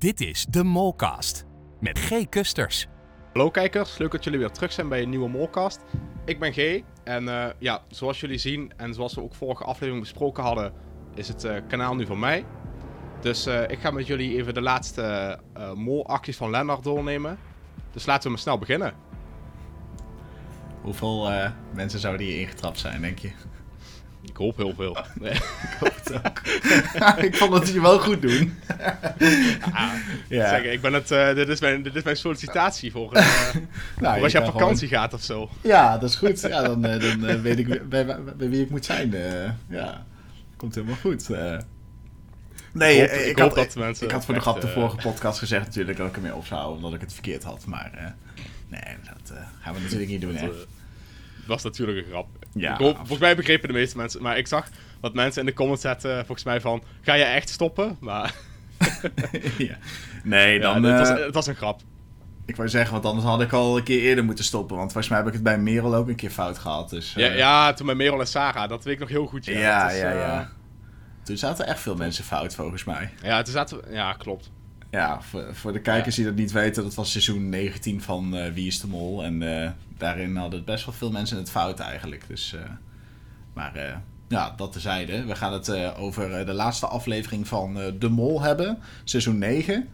Dit is de Molcast met G. Kusters. Hallo kijkers, leuk dat jullie weer terug zijn bij een nieuwe Molcast. Ik ben G en uh, ja, zoals jullie zien en zoals we ook vorige aflevering besproken hadden, is het uh, kanaal nu van mij. Dus uh, ik ga met jullie even de laatste molacties van Lennart doornemen. Dus laten we maar snel beginnen. Hoeveel mensen zouden hier ingetrapt zijn, denk je? Ik hoop heel veel. Nee. ik hoop het ook. ik vond dat je wel goed doen. ja. Zeg, ik ben het, uh, dit, is mijn, dit is mijn sollicitatie voor, uh, nou, voor als je op vakantie gewoon... gaat of zo. Ja, dat is goed. Ja, dan, uh, dan weet ik bij, bij, bij, wie ik moet zijn. ja, komt helemaal goed. Nee, ik, hoop, ik, ik had, dat mensen ik had voor de grap de vorige podcast gezegd natuurlijk dat ik ermee op zou, omdat ik het verkeerd had. Maar nee, dat gaan we natuurlijk niet doen, hè was natuurlijk een grap. Ja, volgens mij begrepen de meeste mensen. Maar ik zag wat mensen in de comments zetten, volgens mij van... Ga je echt stoppen? Maar... ja. Nee, dan... het, was, eh, het was een grap. Ik wou zeggen, want anders had ik al een keer eerder moeten stoppen. Want volgens mij heb ik het bij Merel ook een keer fout gehad. Dus, ja, uh... ja, toen bij Merel en Sarah. Dat weet ik nog heel goed. Ja, ja, ja, ja. Toen zaten echt veel mensen fout, volgens mij. Ja, toen zaten... Ja, klopt. Ja, voor, voor de kijkers die dat niet weten, dat was seizoen 19 van uh, Wie is de Mol. En daarin hadden best wel veel mensen het fout eigenlijk. Dus, uh, maar ja, dat tezijde. We gaan het over de laatste aflevering van De Mol hebben, seizoen 9.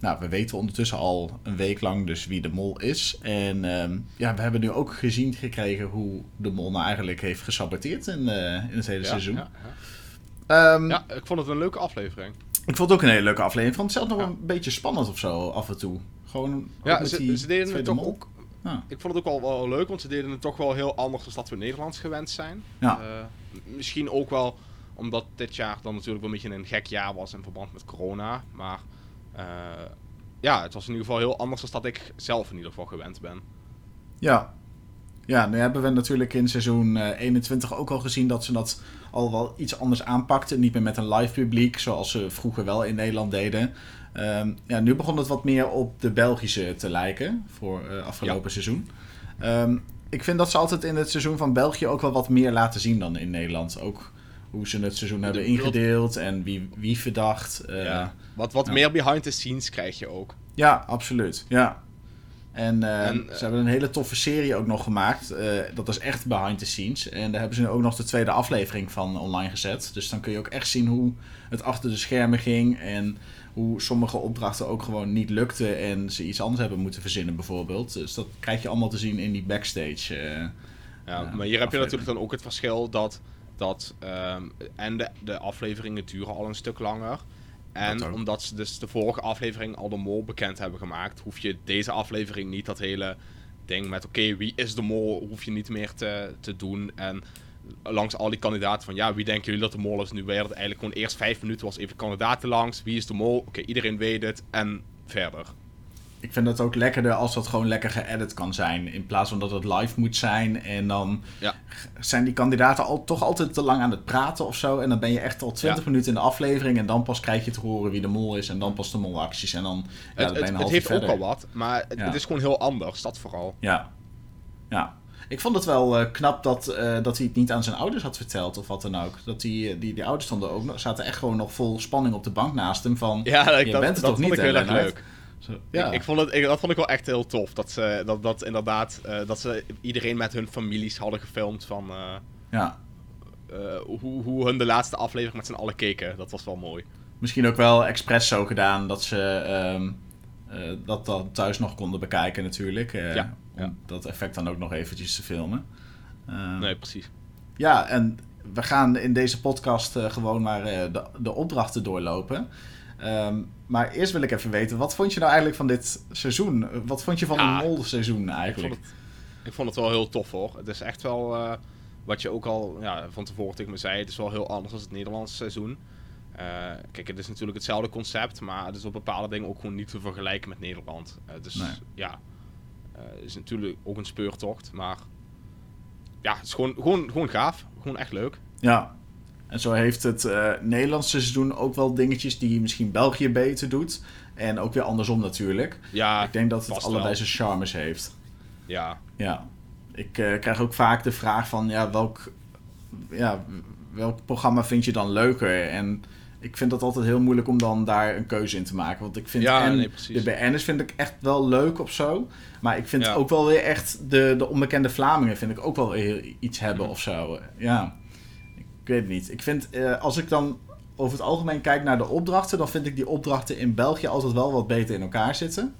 nou, we weten ondertussen al een week lang dus wie de mol is. En ja, we hebben nu ook gezien gekregen hoe de mol nou eigenlijk heeft gesaboteerd in, in het hele ja, seizoen. Ja, ja. Um, ja, ik vond het een leuke aflevering. Ik vond het ook een hele leuke aflevering. Ik vond het zelf nog ja. een beetje spannend of zo af en toe. Gewoon ja, ze, ze, deden het toch ook. Ja. Ik vond het ook wel, wel, leuk, want ze deden het toch wel heel anders dan dat we Nederlands gewend zijn. Ja. Uh, misschien ook wel omdat dit jaar dan natuurlijk wel een beetje een gek jaar was in verband met corona. Maar uh, ja, het was in ieder geval heel anders dan dat ik zelf in ieder geval gewend ben. Ja, ja, nu hebben we natuurlijk in seizoen uh, eh, 21 ook al gezien dat ze dat al wel iets anders aanpakten. Niet meer met een live publiek, zoals ze vroeger wel in Nederland deden. Um, ja, nu begon het wat meer op de Belgische te lijken voor uh, afgelopen ja. seizoen. Um, ik vind dat ze altijd in het seizoen van België ook wel wat meer laten zien dan in Nederland. Ook hoe ze het seizoen hebben ingedeeld en wie, wie verdacht. Uh, ja. Wat, wat meer behind the scenes krijg je ook. Ja, absoluut. Ja. En, uh, en uh, ze hebben een hele toffe serie ook nog gemaakt. Dat is echt behind the scenes. En daar hebben ze ook nog de tweede aflevering van online gezet. Dus dan kun je ook echt zien hoe het achter de schermen ging. En hoe sommige opdrachten ook gewoon niet lukten. En ze iets anders hebben moeten verzinnen bijvoorbeeld. Dus dat krijg je allemaal te zien in die backstage. ja, maar hier heb je natuurlijk dan ook het verschil dat... dat um, en de, de afleveringen duren al een stuk langer. En omdat ze dus de vorige aflevering al de mol bekend hebben gemaakt, hoef je deze aflevering niet dat hele ding met oké, wie is de mol, hoef je niet meer te, te doen. En langs al die kandidaten van ja, wie denken jullie dat de mol is? Nu werd het eigenlijk gewoon eerst vijf minuten was even kandidaten langs. Wie is de mol? Oké, iedereen weet het. En verder ik vind het ook lekkerder als dat gewoon lekker geëdit kan zijn. In plaats van dat het live moet zijn. En dan ja. zijn die kandidaten al, toch altijd te lang aan het praten of zo. En dan ben je echt al 20 minuten in de aflevering. En dan pas krijg je te horen wie de mol is. En dan pas de molacties. En dan, ja, het, het, het heeft verder. ook al wat. Maar het, het, is gewoon heel anders. Dat vooral. Ja. Ja. Ik vond het wel uh, knap dat, uh, dat hij het niet aan zijn ouders had verteld of wat dan ook. Dat die, die, die ouders stonden ook, zaten echt gewoon nog vol spanning op de bank naast hem. Van, ja, je dat, bent het dat toch niet, ik heel erg leuk. Zo, ja. ik, ik, vond het, ik, dat vond ik wel echt heel tof. Dat ze dat, dat inderdaad, uh, dat ze iedereen met hun families hadden gefilmd van ja. hoe, hoe hun de laatste aflevering met z'n allen keken. Dat was wel mooi. Misschien ook wel expres zo gedaan dat ze um, dat dan thuis nog konden bekijken natuurlijk. ja, om dat effect dan ook nog eventjes te filmen. Ehm, nee, precies. Ja, en we gaan in deze podcast gewoon maar de, de opdrachten doorlopen. Um, maar eerst wil ik even weten, wat vond je nou eigenlijk van dit seizoen? Wat vond je van ja, een mol-seizoen eigenlijk? Ik vond, het, ik vond, het, wel heel tof hoor. Het is echt wel, uh, wat je ook al ja, van tevoren tegen me zei, het is wel heel anders dan het Nederlandse seizoen. Kijk, het is natuurlijk hetzelfde concept, maar het is op bepaalde dingen ook gewoon niet te vergelijken met Nederland. Dus nee. ja, het is natuurlijk ook een speurtocht, maar ja, het is gewoon, gewoon, gewoon gaaf. Gewoon echt leuk. Ja, en zo heeft het uh, Nederlandse seizoen ook wel dingetjes die misschien België beter doet. En ook weer andersom natuurlijk. Ja, ik denk dat het allebei wel. zijn charmes heeft. Ja. Ja. Ik uh, krijg ook vaak de vraag van ja, welk, ja, welk programma vind je dan leuker? En ik vind dat altijd heel moeilijk om dan daar een keuze in te maken. Want ik vind Ja, en nee, de BN'ers vind ik echt wel leuk of zo. Maar ik vind ook wel weer echt de, de onbekende Vlamingen vind ik ook wel weer iets hebben Mhm. of zo. Ja, ik weet het niet. Ik vind, eh, als ik dan over het algemeen kijk naar de opdrachten, dan vind ik die opdrachten in België altijd wel wat beter in elkaar zitten.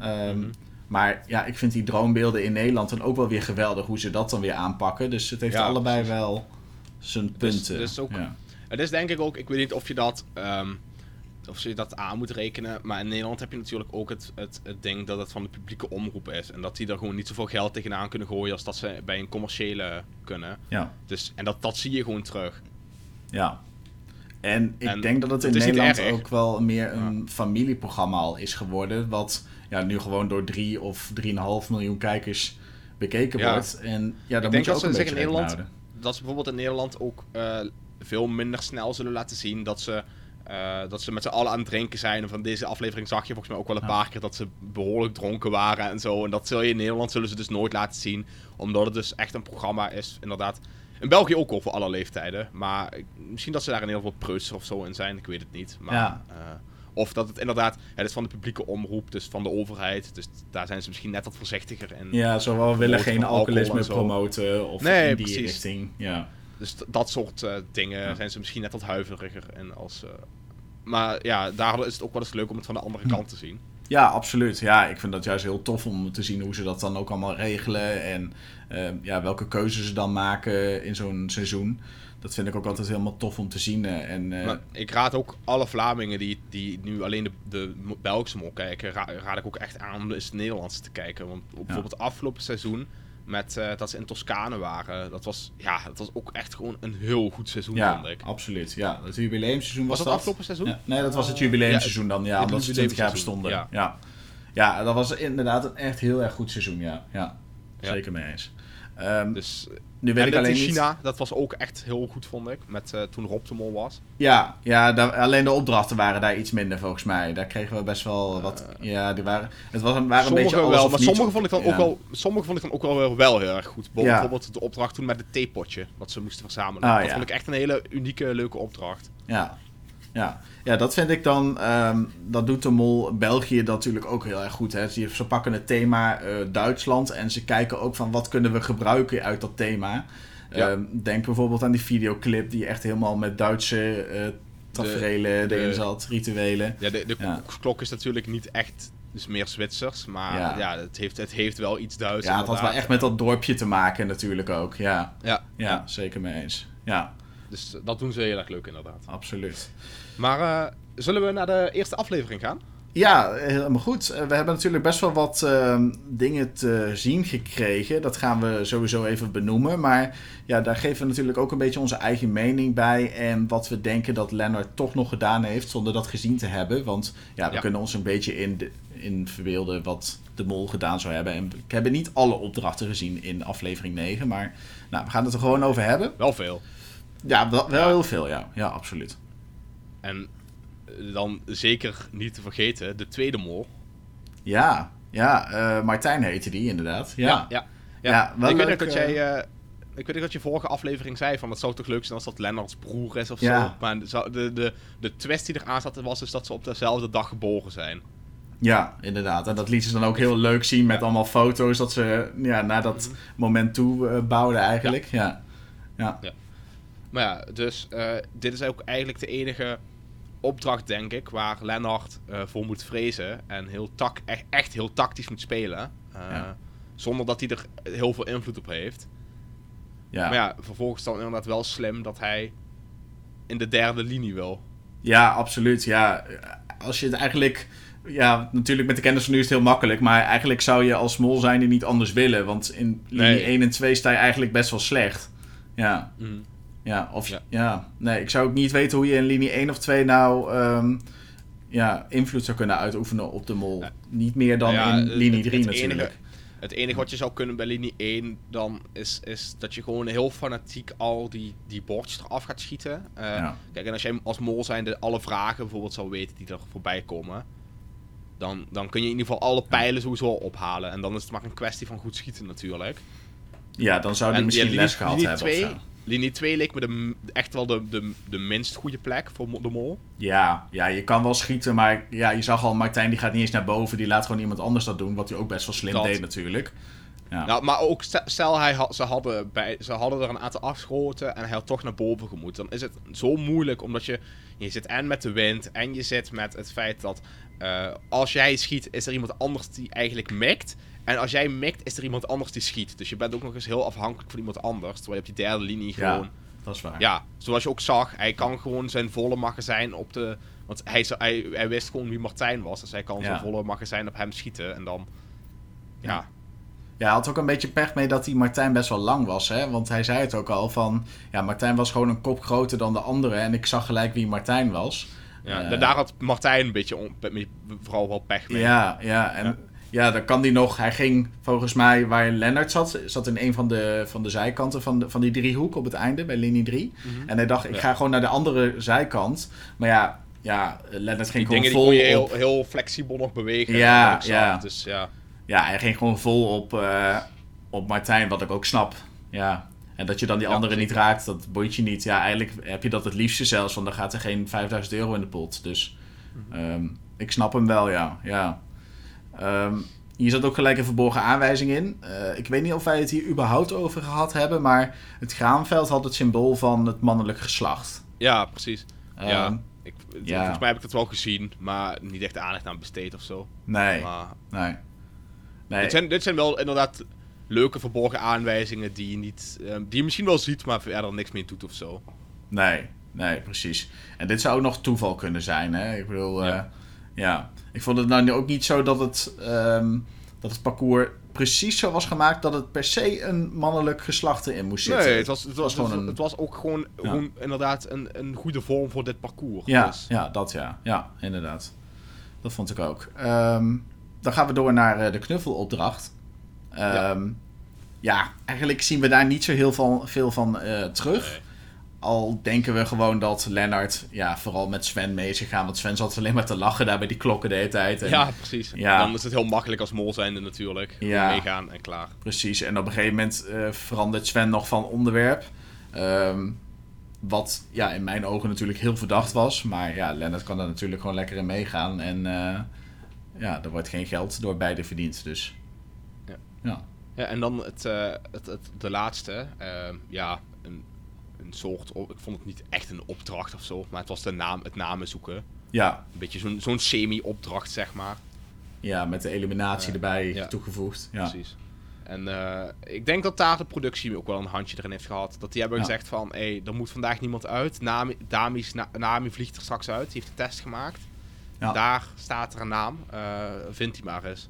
Ehm, Mhm. Maar ja, ik vind die droombeelden in Nederland dan ook wel weer geweldig hoe ze dat dan weer aanpakken. Dus het heeft Ja, allebei wel zijn Dus- punten. dus ook- ja. Het is denk ik ook, ik weet niet of je dat, ehm, of je dat aan moet rekenen, maar in Nederland heb je natuurlijk ook het, het, het ding dat het van de publieke omroep is. En dat die er gewoon niet zoveel geld tegenaan kunnen gooien als dat ze bij een commerciële kunnen. Ja, Dus, en dat, dat zie je gewoon terug. ja. En ik En denk dat het in het is Nederland ook wel meer een familieprogramma al is geworden. Wat ja, nu gewoon door 3 of 3,5 miljoen kijkers bekeken Ja. wordt. En ja, daar denk moet je dat ook ze een beetje in Nederland-. Dat ze bijvoorbeeld in Nederland ook eh, veel minder snel zullen laten zien dat ze, eh, dat ze met z'n allen aan het drinken zijn. En van deze aflevering zag je volgens mij ook wel een paar keer dat ze behoorlijk dronken waren en zo. En dat zul je in Nederland zullen ze dus nooit laten zien. Omdat het dus echt een programma is, inderdaad. In België ook al voor alle leeftijden. Maar misschien dat ze daar in heel veel preutser of zo in zijn. Ik weet het niet. Maar, Ja. eh, of dat het inderdaad, het is van de publieke omroep, dus van de overheid. Dus daar zijn ze misschien net wat voorzichtiger in. Ja, zo wel willen geen alcohol alcoholisme promoten of Nee, in die precies. richting. Ja. Dus dat soort eh, dingen Ja. zijn ze misschien net wat huiveriger in als... eh, maar ja, daardoor is het ook wel eens leuk om het van de andere kant te zien. Ja, absoluut. Ja, ik vind dat juist heel tof om te zien hoe ze dat dan ook allemaal regelen. En eh, ja, welke keuzes ze dan maken in zo'n seizoen. Dat vind ik ook altijd helemaal tof om te zien. eh, En, ik raad ook alle Vlamingen die, die nu alleen de, de Belgische mol kijken, ra- raad ik ook echt aan om eens het Nederlands te kijken. Want bijvoorbeeld het afgelopen seizoen, met, eh, dat ze in Toscane waren, dat was, ja, dat was ook echt gewoon een heel goed seizoen, ja, vond ik. absoluut. Ja, het jubileumseizoen was, Was dat dat. afgelopen seizoen? Ja, nee, dat was het jubileumseizoen dan. Ja, omdat ze 20 jaar bestonden. ja. Ja. ja. dat was inderdaad een echt heel erg goed seizoen. Ja, ja. Ja. zeker mee eens. Ehm, Dus, nu weet en ik alleen in niet... China, dat was ook echt heel goed, vond ik. Met, eh, toen Rob de Mol was. Ja, ja daar, alleen de opdrachten waren daar iets minder volgens mij. Daar kregen we best wel wat. ja, die waren. Het was, een- waren een beetje alles wel, maar sommige vond ik dan Ja. ook wel, sommige vond ik dan ook wel wel heel erg goed. Ja. Bijvoorbeeld de opdracht toen met het theepotje, wat ze moesten verzamelen. Ah, dat ja. vond ik echt een hele unieke, leuke opdracht. Ja. Ja. Ja, dat vind ik dan. ehm, dat doet de Mol België natuurlijk ook heel erg goed. Hè. Ze, pakken het thema eh, Duitsland en ze kijken ook van wat kunnen we gebruiken uit dat thema. Ja. Ehm, denk bijvoorbeeld aan die videoclip die echt helemaal met Duitse taferelen de- erin zat, rituelen. Ja, de, de Ja. klok is natuurlijk niet echt, dus meer Zwitsers, maar ja, Ja. het, heeft, het heeft wel iets Duits. Ja, het had wel echt met dat dorpje te maken natuurlijk ook. Ja, Ja, ja zeker mee eens. Ja, dus dat doen ze heel erg leuk inderdaad. absoluut. Maar eh, zullen we naar de eerste aflevering gaan? Ja, helemaal goed. Eh, We hebben natuurlijk best wel wat ehm, dingen te zien gekregen. Dat gaan we sowieso even benoemen. Maar ja, daar geven we natuurlijk ook een beetje onze eigen mening bij. En wat we denken dat Leonard toch nog gedaan heeft zonder dat gezien te hebben. Want ja, we Ja. kunnen ons een beetje in, de, in verbeelden wat de mol gedaan zou hebben. En ik heb niet alle opdrachten gezien in aflevering 9. Maar nou, we gaan het er gewoon over hebben. Wel veel. Ja, wel, wel heel veel, ja. Ja, absoluut. En dan zeker niet te vergeten, de tweede mol. Ja, ja eh, Martijn heette die inderdaad. Ja, ja. ja. Ja, wel ik weet leuk, dat eh, jij... eh, ik weet nog dat je vorige aflevering zei van het zou toch leuk zijn als dat Lennarts broer is of Ja. zo. Maar de, de, de, twist die eraan zat was dus dat ze op dezelfde dag geboren zijn. Ja, inderdaad. En dat liet ze dan ook heel leuk zien met allemaal foto's dat ze ja, naar dat Mhm. moment toe bouwden eigenlijk. Ja. Ja. Maar ja, dus eh, dit is ook eigenlijk de enige opdracht, denk ik, waar Lennart eh, voor moet vrezen. En heel tak echt, echt heel tactisch moet spelen. Eh, Ja. Zonder dat hij er heel veel invloed op heeft. Ja. Maar ja, vervolgens dan inderdaad wel slim dat hij in de derde linie wil. ja, absoluut. Ja, als je het eigenlijk... Ja, natuurlijk met de kennis van nu is het heel makkelijk. Maar eigenlijk zou je als mol zijn die niet anders willen. Want in linie Nee. 1 en 2 sta je eigenlijk best wel slecht. Ja. Mhm. Ja, of Ja. ja. Nee, ik zou ook niet weten hoe je in linie 1 of 2 nou ehm, ja, invloed zou kunnen uitoefenen op de mol. Ja. Niet meer dan Nou ja, in linie het- 3 het enige- natuurlijk. Het enige wat je zou kunnen bij linie 1 dan is, is dat je gewoon heel fanatiek al die, die bordjes eraf gaat schieten. Ja. Kijk, en als jij als mol zijnde alle vragen bijvoorbeeld zou weten die er voorbij komen, dan, dan kun je in ieder geval alle pijlen sowieso al ophalen. En dan is het maar een kwestie van goed schieten natuurlijk. Ja, dan zou En misschien les gehad linie hebben of twee- zo. Linie 2 leek me de, echt wel de, de, de minst goede plek voor de mol. Ja, ja, je kan wel schieten, maar ja, je zag al, Martijn die gaat niet eens naar boven. Die laat gewoon iemand anders dat doen, wat hij ook best wel slim Dat. deed natuurlijk. Ja. Nou, maar ook st- stel hij had, ze, hadden bij, ze hadden er een aantal afgeschoten en hij had toch naar boven gemoet. Dan is het zo moeilijk omdat je, je zit en met de wind en je zit met het feit dat eh, als jij schiet is er iemand anders die eigenlijk mikt. En als jij mikt is er iemand anders die schiet. Dus je bent ook nog eens heel afhankelijk van iemand anders. Terwijl je op die derde linie Ja. gewoon... dat is waar. Ja, zoals je ook zag, hij kan gewoon zijn volle magazijn op de... Want hij, hij, hij wist gewoon wie Martijn was. Dus hij kan Ja. zijn volle magazijn op hem schieten. En dan... Ja, Ja. Ja, hij had ook een beetje pech mee dat die Martijn best wel lang was, hè? Want hij zei het ook al van, ja, Martijn was gewoon een kop groter dan de anderen. En ik zag gelijk wie Martijn was. ja. Eh, daar had Martijn een beetje on- vooral wel pech mee. Ja, ja, en Ja. dan kan die nog. Hij ging volgens mij waar Lennart zat, zat in een van de, van de zijkanten van, de, van die driehoek op het einde bij linie 3. Mhm. En hij dacht, ik Ja. ga gewoon naar de andere zijkant. Maar ja, ja Lennart ging Die dingen gewoon die vol kon je op. heel, heel flexibel nog bewegen. Ja, ja. Dus ja. Ja, hij ging gewoon vol op, eh, op Martijn, wat ik ook snap. Ja. En dat je dan die Ja, andere niet raakt, dat boeit je niet. Ja, eigenlijk heb je dat het liefste zelfs, want dan gaat er geen 5000 euro in de pot. Dus Mhm. ehm, ik snap hem wel, ja. ja. Ehm, hier zat ook gelijk een verborgen aanwijzing in. Eh, ik weet niet of wij het hier überhaupt over gehad hebben, maar het graanveld had het symbool van het mannelijk geslacht. ja, precies. ja. Ehm, Ik, ja. Volgens mij heb ik dat wel gezien, maar niet echt aandacht aan besteed of zo. nee, Maar nee. nee. dit, zijn, dit zijn wel inderdaad leuke verborgen aanwijzingen die je, niet, ehm, die je misschien wel ziet, maar verder niks mee doet of zo. Nee, nee, precies. En dit zou ook nog toeval kunnen zijn, hè? Ik bedoel, ja. Ja. Ja. Ik vond het nou ook niet zo dat het, ehm, dat het parcours precies zo was gemaakt dat het per se een mannelijk geslacht erin moest zitten. Nee, het was, het was, gewoon het, een- het was ook gewoon, Ja. gewoon inderdaad een, een goede vorm voor dit parcours. Ja, Dus, ja, dat ja. Ja, inderdaad. Dat vond ik ook. Ehm, dan gaan we door naar eh, de knuffelopdracht. Ehm, ja. eigenlijk zien we daar niet zo heel van, veel van eh, terug. Nee. Al denken we gewoon dat Lennart ja, vooral met Sven mee is gegaan. Want Sven zat alleen maar te lachen daar bij die klokken de hele tijd. En, ja, precies. Ja. Dan is het heel makkelijk als mol zijnde natuurlijk. Ja. Meegaan en klaar. Precies. En op een gegeven moment eh, verandert Sven nog van onderwerp. Ehm, wat ja, in mijn ogen natuurlijk heel verdacht was. Maar ja, Lennart kan daar natuurlijk gewoon lekker in meegaan. En eh, ja, er wordt geen geld door beide verdiend. Dus Ja. ja. Ja, en dan het, eh, het, het, de laatste. ehm, ja, een, een soort... Ik vond het niet echt een opdracht of zo. Maar het was de naam, het namen zoeken. Ja, Een beetje zo'n zo'n semi-opdracht, zeg maar. ja, met de eliminatie erbij ja. toegevoegd. Ja. Precies. En eh, ik denk dat daar de productie ook wel een handje erin heeft gehad. Dat die hebben Ja. gezegd van... Hé, hey, er moet vandaag niemand uit. Nami, Dami's, Na- Nami vliegt er straks uit. Die heeft de test gemaakt. Ja. Daar staat er een naam. Eh vind die maar eens.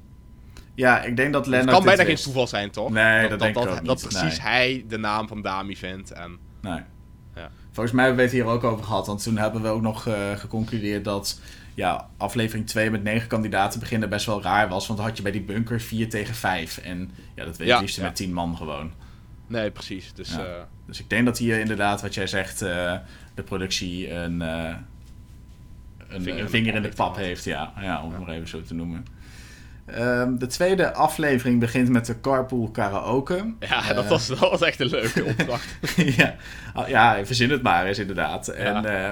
ja, ik denk dat Het Lennart kan bijna geen toeval zijn, toch? Nee, dat denk ik dat, ook dat niet. precies Nee. hij de naam van Dami vindt. En Nee. Ja. Volgens mij hebben we het hier ook over gehad. Want toen hebben we ook nog eh, geconcludeerd dat ja, aflevering 2 met 9 kandidaten beginnen best wel raar was. Want dan had je bij die bunker 4 tegen 5. En ja, dat weet je Ja, liefst ja. met 10 man gewoon. nee, precies. Dus eh, Dus ik denk dat hier inderdaad, wat jij zegt, eh, de productie een, een, Vinger een in de vinger in pap de heeft. Ja, ja om het maar even zo te noemen. Ehm, de tweede aflevering begint met de carpool karaoke. ja, dat, Eh, was, dat was echt een leuke opdracht. ja. Oh, ja, verzin het maar eens inderdaad. En eh,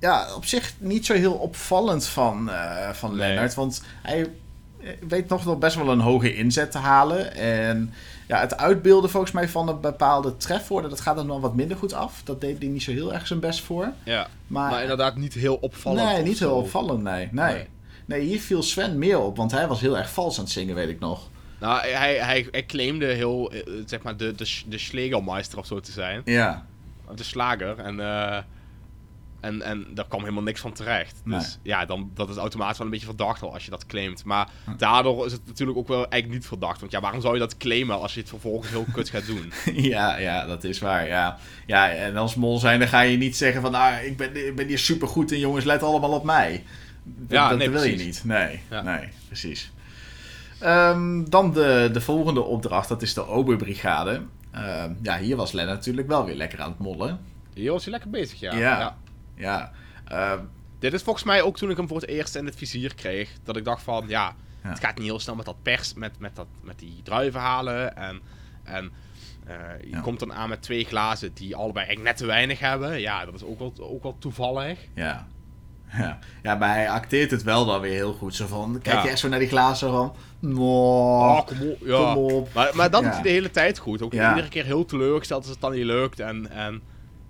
ja, op zich niet zo heel opvallend van, eh, van Nee. Lennart. Want hij weet nog wel best wel een hoge inzet te halen. En ja, het uitbeelden volgens mij van een bepaalde trefwoorden... dat gaat er nog wat minder goed af. Dat deed hij niet zo heel erg zijn best voor. ja, Maar, maar inderdaad niet heel opvallend. nee, niet heel opvallend, nee. nee. Nee. Nee, hier viel Sven meer op, want hij was heel erg vals aan het zingen, weet ik nog. Nou, hij, hij, hij claimde heel, eh, zeg maar, de, de, de Schlegelmeister of zo te zijn. Ja, De slager. En, eh, en, en daar kwam helemaal niks van terecht. Dus Nee. ja, dan, dat is automatisch wel een beetje verdacht al als je dat claimt. Maar daardoor is het natuurlijk ook wel eigenlijk niet verdacht. Want ja, waarom zou je dat claimen als je het vervolgens heel kut gaat doen? ja, ja, dat is waar, ja. Ja, en als mol zijn, dan ga je niet zeggen van... Ah, ik ben, ik ben hier supergoed en jongens, let allemaal op mij. Ja, dat nee, wil je niet. Nee, Ja. nee, precies. Ehm, dan de, de volgende opdracht, dat is de Oberbrigade. Ehm, ja, hier was Len natuurlijk wel weer lekker aan het mollen. Hier was hij lekker bezig, ja. Ja. ja. Ja, ehm, Dit is volgens mij ook toen ik hem voor het eerst in het vizier kreeg. Dat ik dacht van, ja, Ja. het gaat niet heel snel met dat pers, met, met, dat, met die druiven halen. En En je komt dan aan met twee glazen die allebei echt net te weinig hebben. Ja, dat is ook wel, ook wel toevallig. Ja. Ja. ja, maar hij acteert het wel dan weer heel goed. Zo van, kijk je echt zo naar die glazen van... Oh, kom op. Ja. Kom op. Maar, maar dat doet hij de hele tijd goed. Ook iedere keer heel teleurgesteld als het dan niet lukt. En, en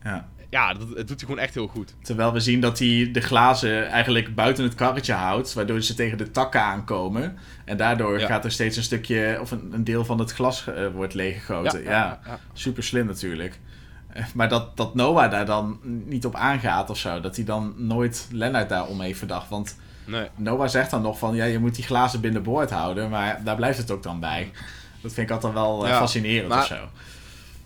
ja ja, dat, het doet hij gewoon echt heel goed. Terwijl we zien dat hij de glazen eigenlijk buiten het karretje houdt, waardoor ze tegen de takken aankomen. En daardoor gaat er steeds een stukje, of een, een deel van het glas uh, wordt leeggegoten. Ja, super slim natuurlijk. Eh, maar dat, dat Noah daar dan niet op aangaat of zo. Dat hij dan nooit Lennart daarom heeft verdacht. Want nee. Noah zegt dan nog van, ja, je moet die glazen binnenboord houden. Maar daar blijft het ook dan bij. Dat vind ik altijd wel uh, fascinerend maar, of zo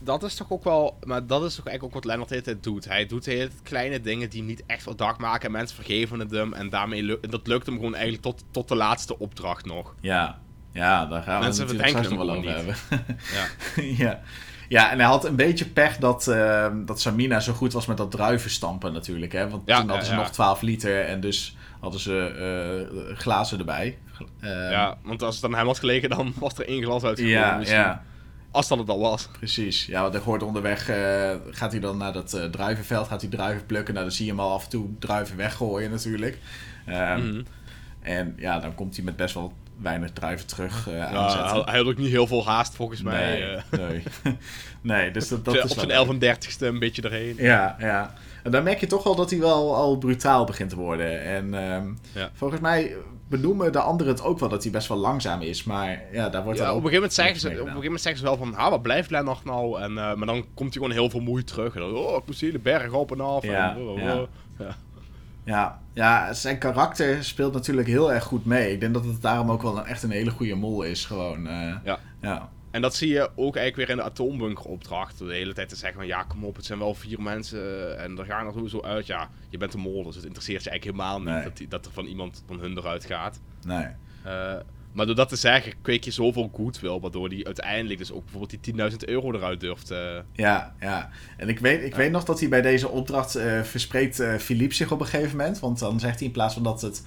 dat is toch ook wel. Maar dat is toch eigenlijk ook wat Lennart de hele doet. Hij doet hele kleine dingen die niet echt wat dag maken. En mensen vergeven het hem. En daarmee dat lukt hem gewoon eigenlijk tot, tot de laatste opdracht nog. Ja, ja daar gaan mensen we het nog wel over hebben. ja. ja. Ja, en hij had een beetje pech dat, uh, dat Samina zo goed was met dat druivenstampen natuurlijk. Hè? Want toen hadden ze nog 12 liter en dus hadden ze uh, glazen erbij. Uh, ja, want als het dan hem was gelegen, dan was er één glas uitgekomen. Ja, ja. Als dat het al was. Precies. Ja, want er hoort onderweg, uh, gaat hij dan naar dat uh, druivenveld, gaat hij druiven plukken. Nou, dan zie je hem al af en toe druiven weggooien natuurlijk. Um, En ja, dan komt hij met best wel weinig druiven terug uh, ja, Hij had ook niet heel veel haast volgens mij. Nee, nee. dus dat, dat is Op zijn 11 en 30ste een beetje erheen. Ja, ja. En dan merk je toch wel dat hij wel al brutaal begint te worden. En um, ja. volgens mij benoemen de anderen het ook wel dat hij best wel langzaam is. Maar ja, daar wordt ja, op, een gegeven moment zeggen ze, op een gegeven moment zeggen ze wel van, ah, wat blijft nog nou? En, uh, maar dan komt hij gewoon heel veel moeite terug. En dan, oh, ik moest de berg op en af. Ja, en, oh, oh, ja. Ja. Ja, zijn karakter speelt natuurlijk heel erg goed mee. Ik denk dat het daarom ook wel een, echt een hele goede mol is. Gewoon, uh, ja. ja. En dat zie je ook eigenlijk weer in de atoombunkeropdracht. De hele tijd te zeggen van ja, kom op, het zijn wel vier mensen en er gaan er zo uit. Ja, je bent een mol, dus het interesseert je eigenlijk helemaal niet dat, dat er van iemand van hun eruit gaat. Nee. Uh, maar door dat te zeggen, kweek je zoveel goodwill, waardoor hij uiteindelijk dus ook bijvoorbeeld die 10.000 euro eruit durft. Uh... Ja, ja. En ik weet, ik weet nog dat hij bij deze opdracht uh, verspreekt uh, Philippe zich op een gegeven moment. Want dan zegt hij in plaats van dat het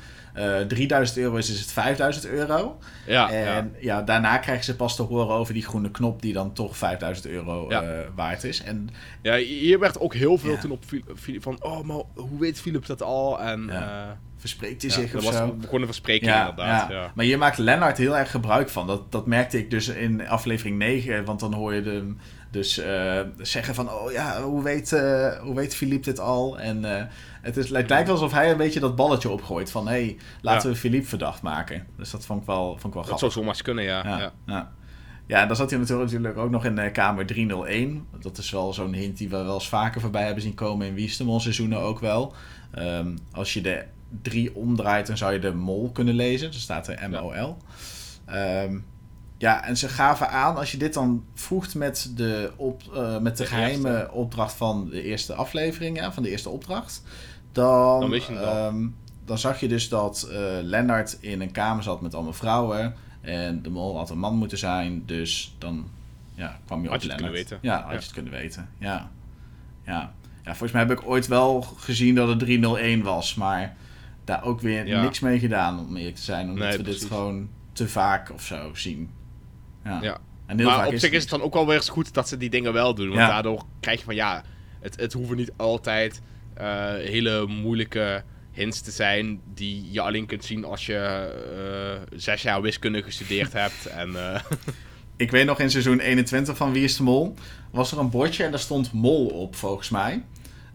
3000 euro is, is het 5000 euro. Ja, en ja. ja. daarna krijgen ze pas te horen over die groene knop die dan toch 5000 euro waard is. En, ja, hier werd ook heel veel toen op van, oh, maar hoe weet Philip dat al? En, verspreekt hij zich of was zo. begon een verspreking ja, inderdaad. Ja. Maar hier maakt Lennart heel erg gebruik van. Dat, dat merkte ik dus in aflevering 9. Want dan hoor je hem dus uh, zeggen van... Oh ja, hoe weet, uh, hoe weet Philippe dit al? En uh, het, is, lijkt wel alsof hij een beetje dat balletje opgooit. Van hé, hey, laten we Philippe verdacht maken. Dus dat vond ik wel, vond ik wel grappig. Dat zou zomaar kunnen, ja. ja. ja. Ja, dan zat hij natuurlijk ook nog in kamer 301. Dat is wel zo'n hint die we wel eens vaker voorbij hebben zien komen in Wiestemon seizoenen ook wel. Um, als je de drie omdraait, dan zou je de mol kunnen lezen. Er staat er M-O-L. Ja. Um, ja, en ze gaven aan, als je dit dan voegt met de, op, uh, met de, de geheime eerste. opdracht van de eerste aflevering, ja, van de eerste opdracht, dan, dan, um, dan zag je dus dat uh, Lennart in een kamer zat met allemaal vrouwen. En de mol had een man moeten zijn, dus dan ja, kwam je had op je Lennart. Weten. Ja, had ja. je het kunnen weten. Ja. Ja. ja, volgens mij heb ik ooit wel gezien dat het 301 was, maar daar ook weer niks mee gedaan, om eerlijk te zijn. Omdat we dit gewoon te vaak of zo zien. Ja. ja. En heel maar vaak op zich is het dan ook wel weer eens goed dat ze die dingen wel doen. Want daardoor krijg je van ja, het, het hoeven niet altijd uh, hele moeilijke hints te zijn die je alleen kunt zien als je uh, zes jaar wiskunde gestudeerd hebt. En, uh... Ik weet nog in seizoen 21 van Wie is de Mol was er een bordje en daar stond mol op volgens mij.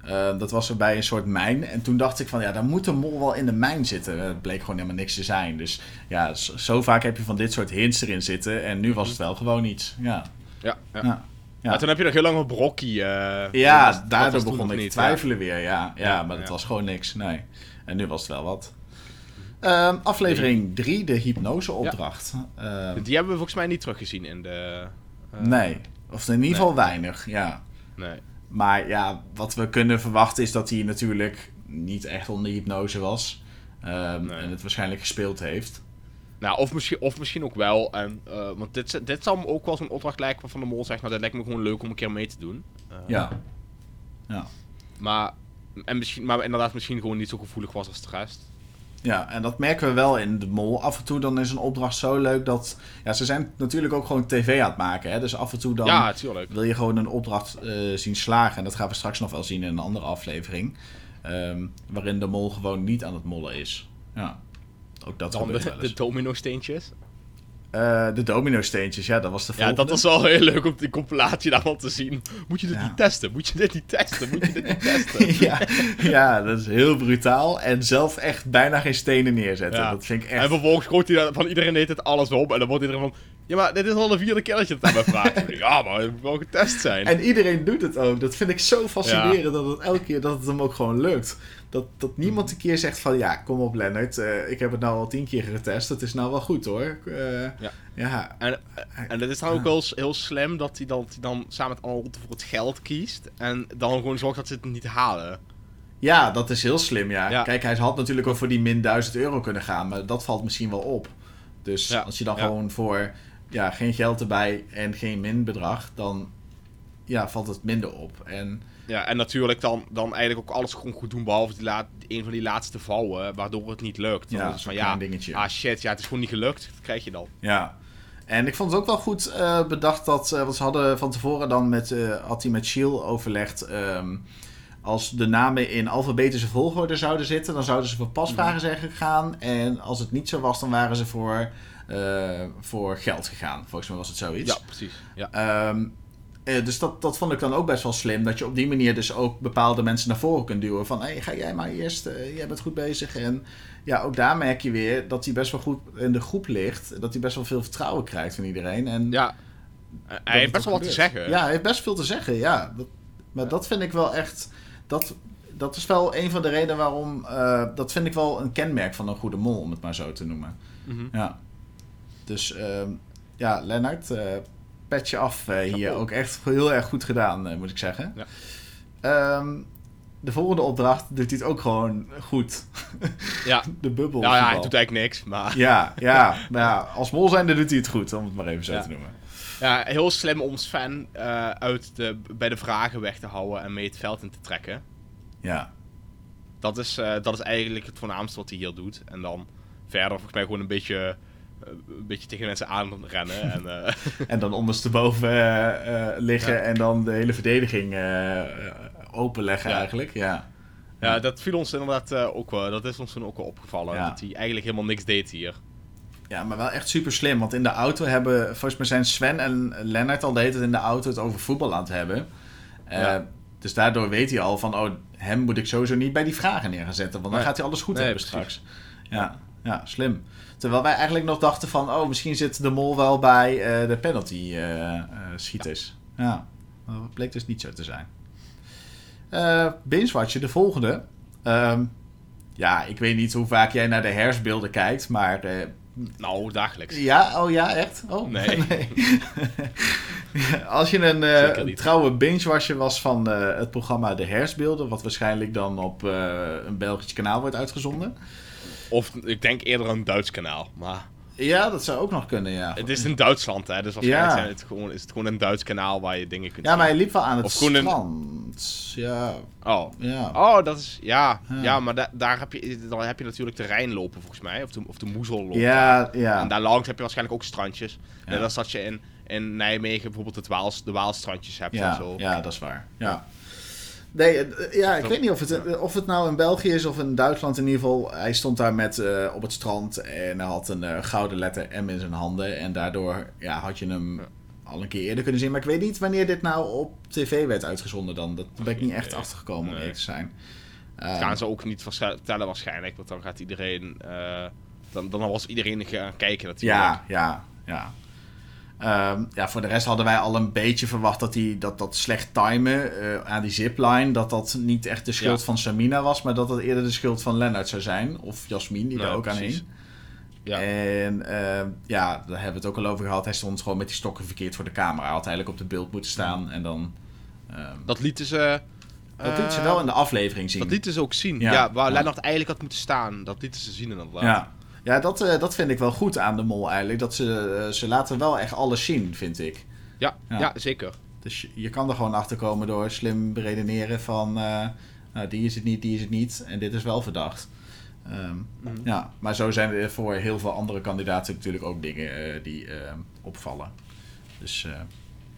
Uh, dat was er bij een soort mijn. En toen dacht ik van, ja, daar moet een mol wel in de mijn zitten. Het bleek gewoon helemaal niks te zijn. Dus ja, zo, vaak heb je van dit soort hints erin zitten. En nu was het wel gewoon iets. Ja. Ja, ja. ja. toen heb je nog heel lang op Brokkie. Uh, ja, was, daardoor begon ik te twijfelen weer. Ja, ja, maar het was gewoon niks. Nee. En nu was het wel wat. Uh, aflevering 3, de hypnoseopdracht. Uh, Die hebben we volgens mij niet teruggezien in de... nee, of in ieder geval weinig, ja. Nee. Maar ja, wat we kunnen verwachten is dat hij natuurlijk niet echt onder hypnose was. Um, En het waarschijnlijk gespeeld heeft. Nou, of misschien, of misschien ook wel. En, uh, want dit, dit zal me ook wel zo'n opdracht lijken waarvan de mol zegt... nou, dat lijkt me gewoon leuk om een keer mee te doen. Uh, ja. Ja. Maar, en misschien, maar inderdaad misschien gewoon niet zo gevoelig was als de rest. Ja, en dat merken we wel in de mol. Af en toe dan is een opdracht zo leuk dat... Ja, ze zijn natuurlijk ook gewoon tv aan het maken. Hè? Dus af en toe dan ja, wil je gewoon een opdracht uh, zien slagen. En dat gaan we straks nog wel zien in een andere aflevering. Um, waarin de mol gewoon niet aan het mollen is. Ja, ook dat dan de, de domino-steentjes. Uh, de domino-steentjes, ja, dat was de volgende. Ja, dat was wel heel leuk om die compilatie daarvan te zien. Moet je dit niet testen? Moet je dit niet testen? Moet je dit niet testen? ja, ja, dat is heel brutaal. En zelf echt bijna geen stenen neerzetten. Dat vind ik echt... En vervolgens gooit hij van iedereen deed het alles op. En dan wordt iedereen van... Ja, maar dit is al de vierde keer dat je het aan mij vraagt. ja, maar het moet wel getest zijn. En iedereen doet het ook. Dat vind ik zo fascinerend dat het elke keer dat het hem ook gewoon lukt. Dat, dat niemand een keer zegt van ja, kom op Leonard, uh, ik heb het nou al tien keer getest, het is nou wel goed hoor. Uh, ja. ja. En, en het is dan ook wel heel slim dat hij dan, dan samen met Arnold voor het geld kiest en dan gewoon zorgt dat ze het niet halen. Ja, dat is heel slim, ja. Kijk, hij had natuurlijk ook voor die min 1000 euro kunnen gaan, maar dat valt misschien wel op. Dus als je dan gewoon voor ja, geen geld erbij en geen min bedrag, dan ja, valt het minder op. En ja, en natuurlijk dan, dan eigenlijk ook alles gewoon goed doen, behalve die laat, een van die laatste vouwen, waardoor het niet lukt. Dan ja, is van ja, dingetje. ah shit, ja, het is gewoon niet gelukt. Dat krijg je dan. Ja. En ik vond het ook wel goed uh, bedacht dat, uh, want ze hadden van tevoren dan met, uh, had hij met Shield overlegd, um, als de namen in alfabetische volgorde zouden zitten, dan zouden ze voor pasvragen mhm. zijn gegaan. En als het niet zo was, dan waren ze voor, voor geld gegaan. Volgens mij was het zoiets. Ja, precies. Ja. Um, uh, dus dat, dat vond ik dan ook best wel slim. Dat je op die manier dus ook bepaalde mensen naar voren kunt duwen. Van, hé, hey, ga jij maar eerst. Uh, jij bent goed bezig. En ja, ook daar merk je weer dat hij best wel goed in de groep ligt. Dat hij best wel veel vertrouwen krijgt van iedereen. En ja, hij heeft best wel wat te zeggen. Ja, hij heeft best veel te zeggen, ja. Dat, maar dat vind ik wel echt... Dat, dat is wel een van de redenen waarom... Uh, dat vind ik wel een kenmerk van een goede mol, om het maar zo te noemen. Mm -hmm. Ja. Dus ehm, ja, Lennart petje af uh, hier. Ook echt heel erg goed gedaan, uh, moet ik zeggen. Ja. Um, de volgende opdracht doet hij het ook gewoon goed. Ja. De bubbel. Nou ja, hij doet eigenlijk niks, maar... Ja, ja, ja, als mol zijnde doet hij het goed, om het maar even zo te noemen. Ja, heel slim om Sven uh, uit de, bij de vragen weg te houden en mee het veld in te trekken. Ja. Dat is, dat is eigenlijk het voornaamste wat hij hier doet. En dan verder volgens mij gewoon een beetje een beetje tegen mensen aan rennen. En, uh... en dan ondersteboven uh, liggen en dan de hele verdediging openleggen eigenlijk. Ja. ja, dat viel ons inderdaad ook wel. Dat is ons toen ook wel opgevallen. Dat hij eigenlijk helemaal niks deed hier. Ja, maar wel echt super slim. Want in de auto hebben, volgens mij zijn Sven en Lennart al de hele tijd in de auto het over voetbal aan het hebben. Dus daardoor weet hij al van, oh, hem moet ik sowieso niet bij die vragen neer gaan zetten. Want dan gaat hij alles goed hebben straks. Ja, ja, slim. Terwijl wij eigenlijk nog dachten van, oh, misschien zit de mol wel bij uh, de penalty uh, uh, schieters. Ja, dat bleek dus niet zo te zijn. Uh, de volgende. Um, ja, ik weet niet hoe vaak jij naar de hersbeelden kijkt, maar... nou, dagelijks. Ja? Oh ja, echt? Oh, nee. nee. Als je een uh, trouwe binge was van uh, het programma De Hersbeelden, wat waarschijnlijk dan op uh, een Belgisch kanaal wordt uitgezonden, of ik denk eerder een Duits kanaal, maar... Ja, dat zou ook nog kunnen, ja. Het is in Duitsland, hè, dus waarschijnlijk ja. het gewoon, is het gewoon een Duits kanaal waar je dingen kunt Ja, maar je liep wel aan het of strand. Ja. Oh. Ja. Oh, dat is... Ja, ja. maar da daar heb je, dan heb je natuurlijk de Rijn lopen, volgens mij. Of de, of de Moezel lopen. Ja, ja. En daar langs heb je waarschijnlijk ook strandjes. En dan zat je in, in Nijmegen bijvoorbeeld het Waals, de Waalstrandjes hebt ja, en zo. Ja, dat is waar. Ja. Nee, eh, ja, ik weet niet of het, of het nou in België is of in Duitsland in ieder geval. Hij stond daar met, uh, op het strand en hij had een uh, gouden letter M in zijn handen. En daardoor ja, had je hem al een keer eerder kunnen zien. Maar ik weet niet wanneer dit nou op tv werd uitgezonden dan. Dat ben ik niet echt achtergekomen om eerlijk te zijn. Dat gaan ze ook niet vertellen waarschijnlijk. Want dan gaat iedereen... dan, dan was iedereen gaan kijken natuurlijk. Ja, ja, ja. Um, ja, voor de rest hadden wij al een beetje verwacht dat die, dat, dat slecht timen uh, aan die zipline, dat dat niet echt de schuld van Samina was, maar dat dat eerder de schuld van Lennart zou zijn. Of Jasmin, die daar ook aan hing. Ja. En uh, ja, daar hebben we het ook al over gehad. Hij stond gewoon met die stokken verkeerd voor de camera. Hij had eigenlijk op de beeld moeten staan en dan... Um, dat lieten ze... Dat lieten ze wel in de aflevering zien. Dat lieten ze ook zien. Ja, waar Lennart eigenlijk had moeten staan. Dat lieten ze zien inderdaad. Ja. Ja, dat, uh, dat vind ik wel goed aan de mol eigenlijk. Dat ze, uh, ze laten wel echt alles zien, vind ik. Ja, ja. zeker. Dus je, kan er gewoon achter komen door slim beredeneren van... Uh, nou, die is het niet, die is het niet. En dit is wel verdacht. Ehm, Ja, maar zo zijn er voor heel veel andere kandidaten natuurlijk ook dingen eh, die opvallen. Dus, eh,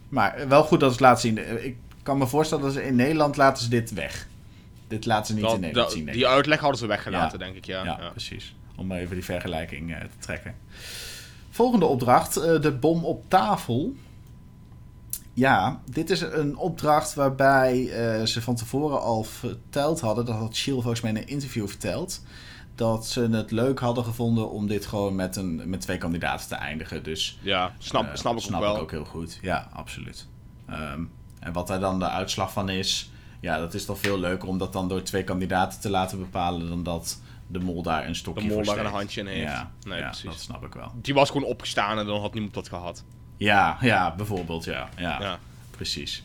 maar wel goed dat ze het laten zien. Eh, Ik kan me voorstellen dat ze in Nederland laten ze dit weg. Dit laten ze niet Dat- in Nederland dat- zien. die uitleg hadden ze weggelaten, Ja. denk ik, ja, ja. precies. Om even die vergelijking eh, te trekken. Volgende opdracht, eh, de bom op tafel. Ja, dit is een opdracht waarbij eh, ze van tevoren al verteld hadden, dat had Shield volgens mij in een interview verteld, dat ze het leuk hadden gevonden om dit gewoon met, een, met twee kandidaten te eindigen. Dus Ja, snap, snap ik snap ook wel. ik ook heel goed. Ja, absoluut. Ehm, en wat daar dan de uitslag van is, ja, dat is toch veel leuker om dat dan door twee kandidaten te laten bepalen dan dat de mol daar een stokje De mol voor daar een handje in heeft. Ja, Nee, ja, precies. dat snap ik wel. Die was gewoon opgestaan en dan had niemand dat gehad. Ja, ja, bijvoorbeeld, ja. Ja, Ja. precies.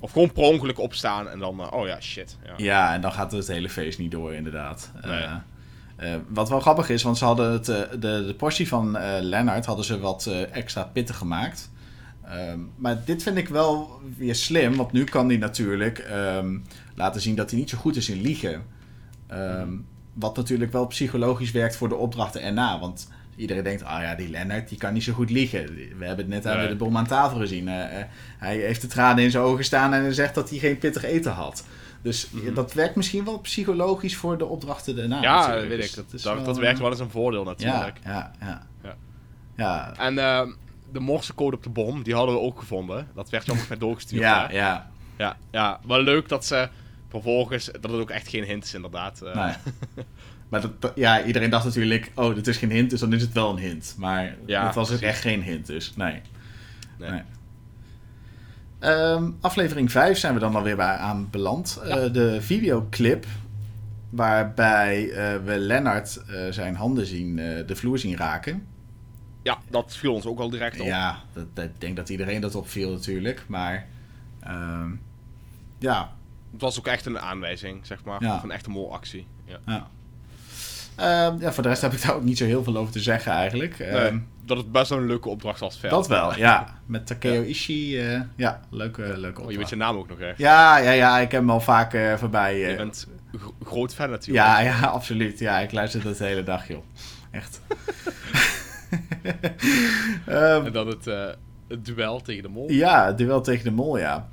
Of gewoon per ongeluk opstaan en dan, eh, oh ja, shit. Ja. ja, en dan gaat het hele feest niet door, inderdaad. Eh, Nee. eh, wat wel grappig is, want ze hadden het, de, de portie van Lennart hadden ze wat extra pittig gemaakt. Ehm, maar dit vind ik wel weer slim, want nu kan hij natuurlijk ehm, laten zien dat hij niet zo goed is in liegen. Ehm, Wat natuurlijk wel psychologisch werkt voor de opdrachten erna. Want iedereen denkt, ah ja, die Lennart die kan niet zo goed liegen. We hebben het net aan Nee. de bom aan tafel gezien. Eh, eh, hij heeft de tranen in zijn ogen staan en hij zegt dat hij geen pittig eten had. Dus Mhm. dat werkt misschien wel psychologisch voor de opdrachten daarna. ja, natuurlijk. weet Dus ik. Dat, dat, wel, dat werkt eh, wel eens een voordeel natuurlijk. ja, ja. Ja. Ja, En eh, de morsecode op de bom, die hadden we ook gevonden. Dat werd met doorgestuurd. ja, hè? ja. ja. Ja, wel leuk dat ze vervolgens, dat het ook echt geen hint is inderdaad. eh. Nee. Maar dat, ja, iedereen dacht natuurlijk, oh, dit is geen hint, dus dan is het wel een hint. Maar Ja, het was precies. echt geen hint, dus nee. Nee. Nee. Ehm, aflevering 5 zijn we dan alweer bij aan beland. Eh, de videoclip waarbij eh, we Lennart zijn handen zien, de vloer zien raken. Ja, dat viel ons ook al direct op. Ja, ik denk dat iedereen dat opviel natuurlijk, maar ehm, ja, Het was ook echt een aanwijzing, zeg maar, Ja. van een echte molactie. Ja. ja. Ehm, ja, voor de rest heb ik daar ook niet zo heel veel over te zeggen eigenlijk. Nee, Ehm, dat het best wel een leuke opdracht was verder. Dat wel, ja. Met Takeo Ishii, eh, ja, leuke, leuke Oh, je opdracht. weet je naam ook nog echt. Ja, ja, ja, ik heb hem al vaak eh, voorbij. eh, Je bent gro- groot fan natuurlijk. ja, ja, absoluut. Ja, ik luister dat de hele dag, joh. Echt. Ehm, En dan het, eh, het duel tegen de mol. ja, het duel tegen de mol, ja.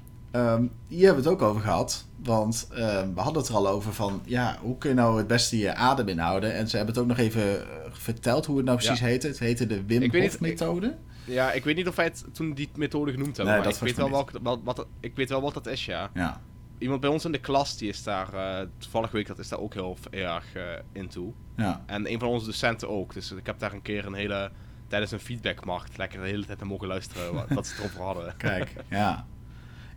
Hier hebben we het ook over gehad. Want ehm, we hadden het er al over van, ja, hoe kun je nou het beste je adem inhouden? En ze hebben het ook nog even eh, verteld hoe het nou precies Ja. heette. Het heette de Wim Ik weet Hof niet- methode. Ja, ik weet niet of wij het toen die methode genoemd hebben. Nee, maar dat ik weet, wel welk, wat, dat- ik weet wel wat dat is, ja. Ja, Iemand bij ons in de klas, die is daar, eh toevallig week dat is daar ook heel erg eh into. ja. En een van onze docenten ook. Dus ik heb daar een keer een hele, tijdens een feedbackmarkt, lekker de hele tijd naar mogen luisteren wat, wat ze erover hadden. Kijk, ja.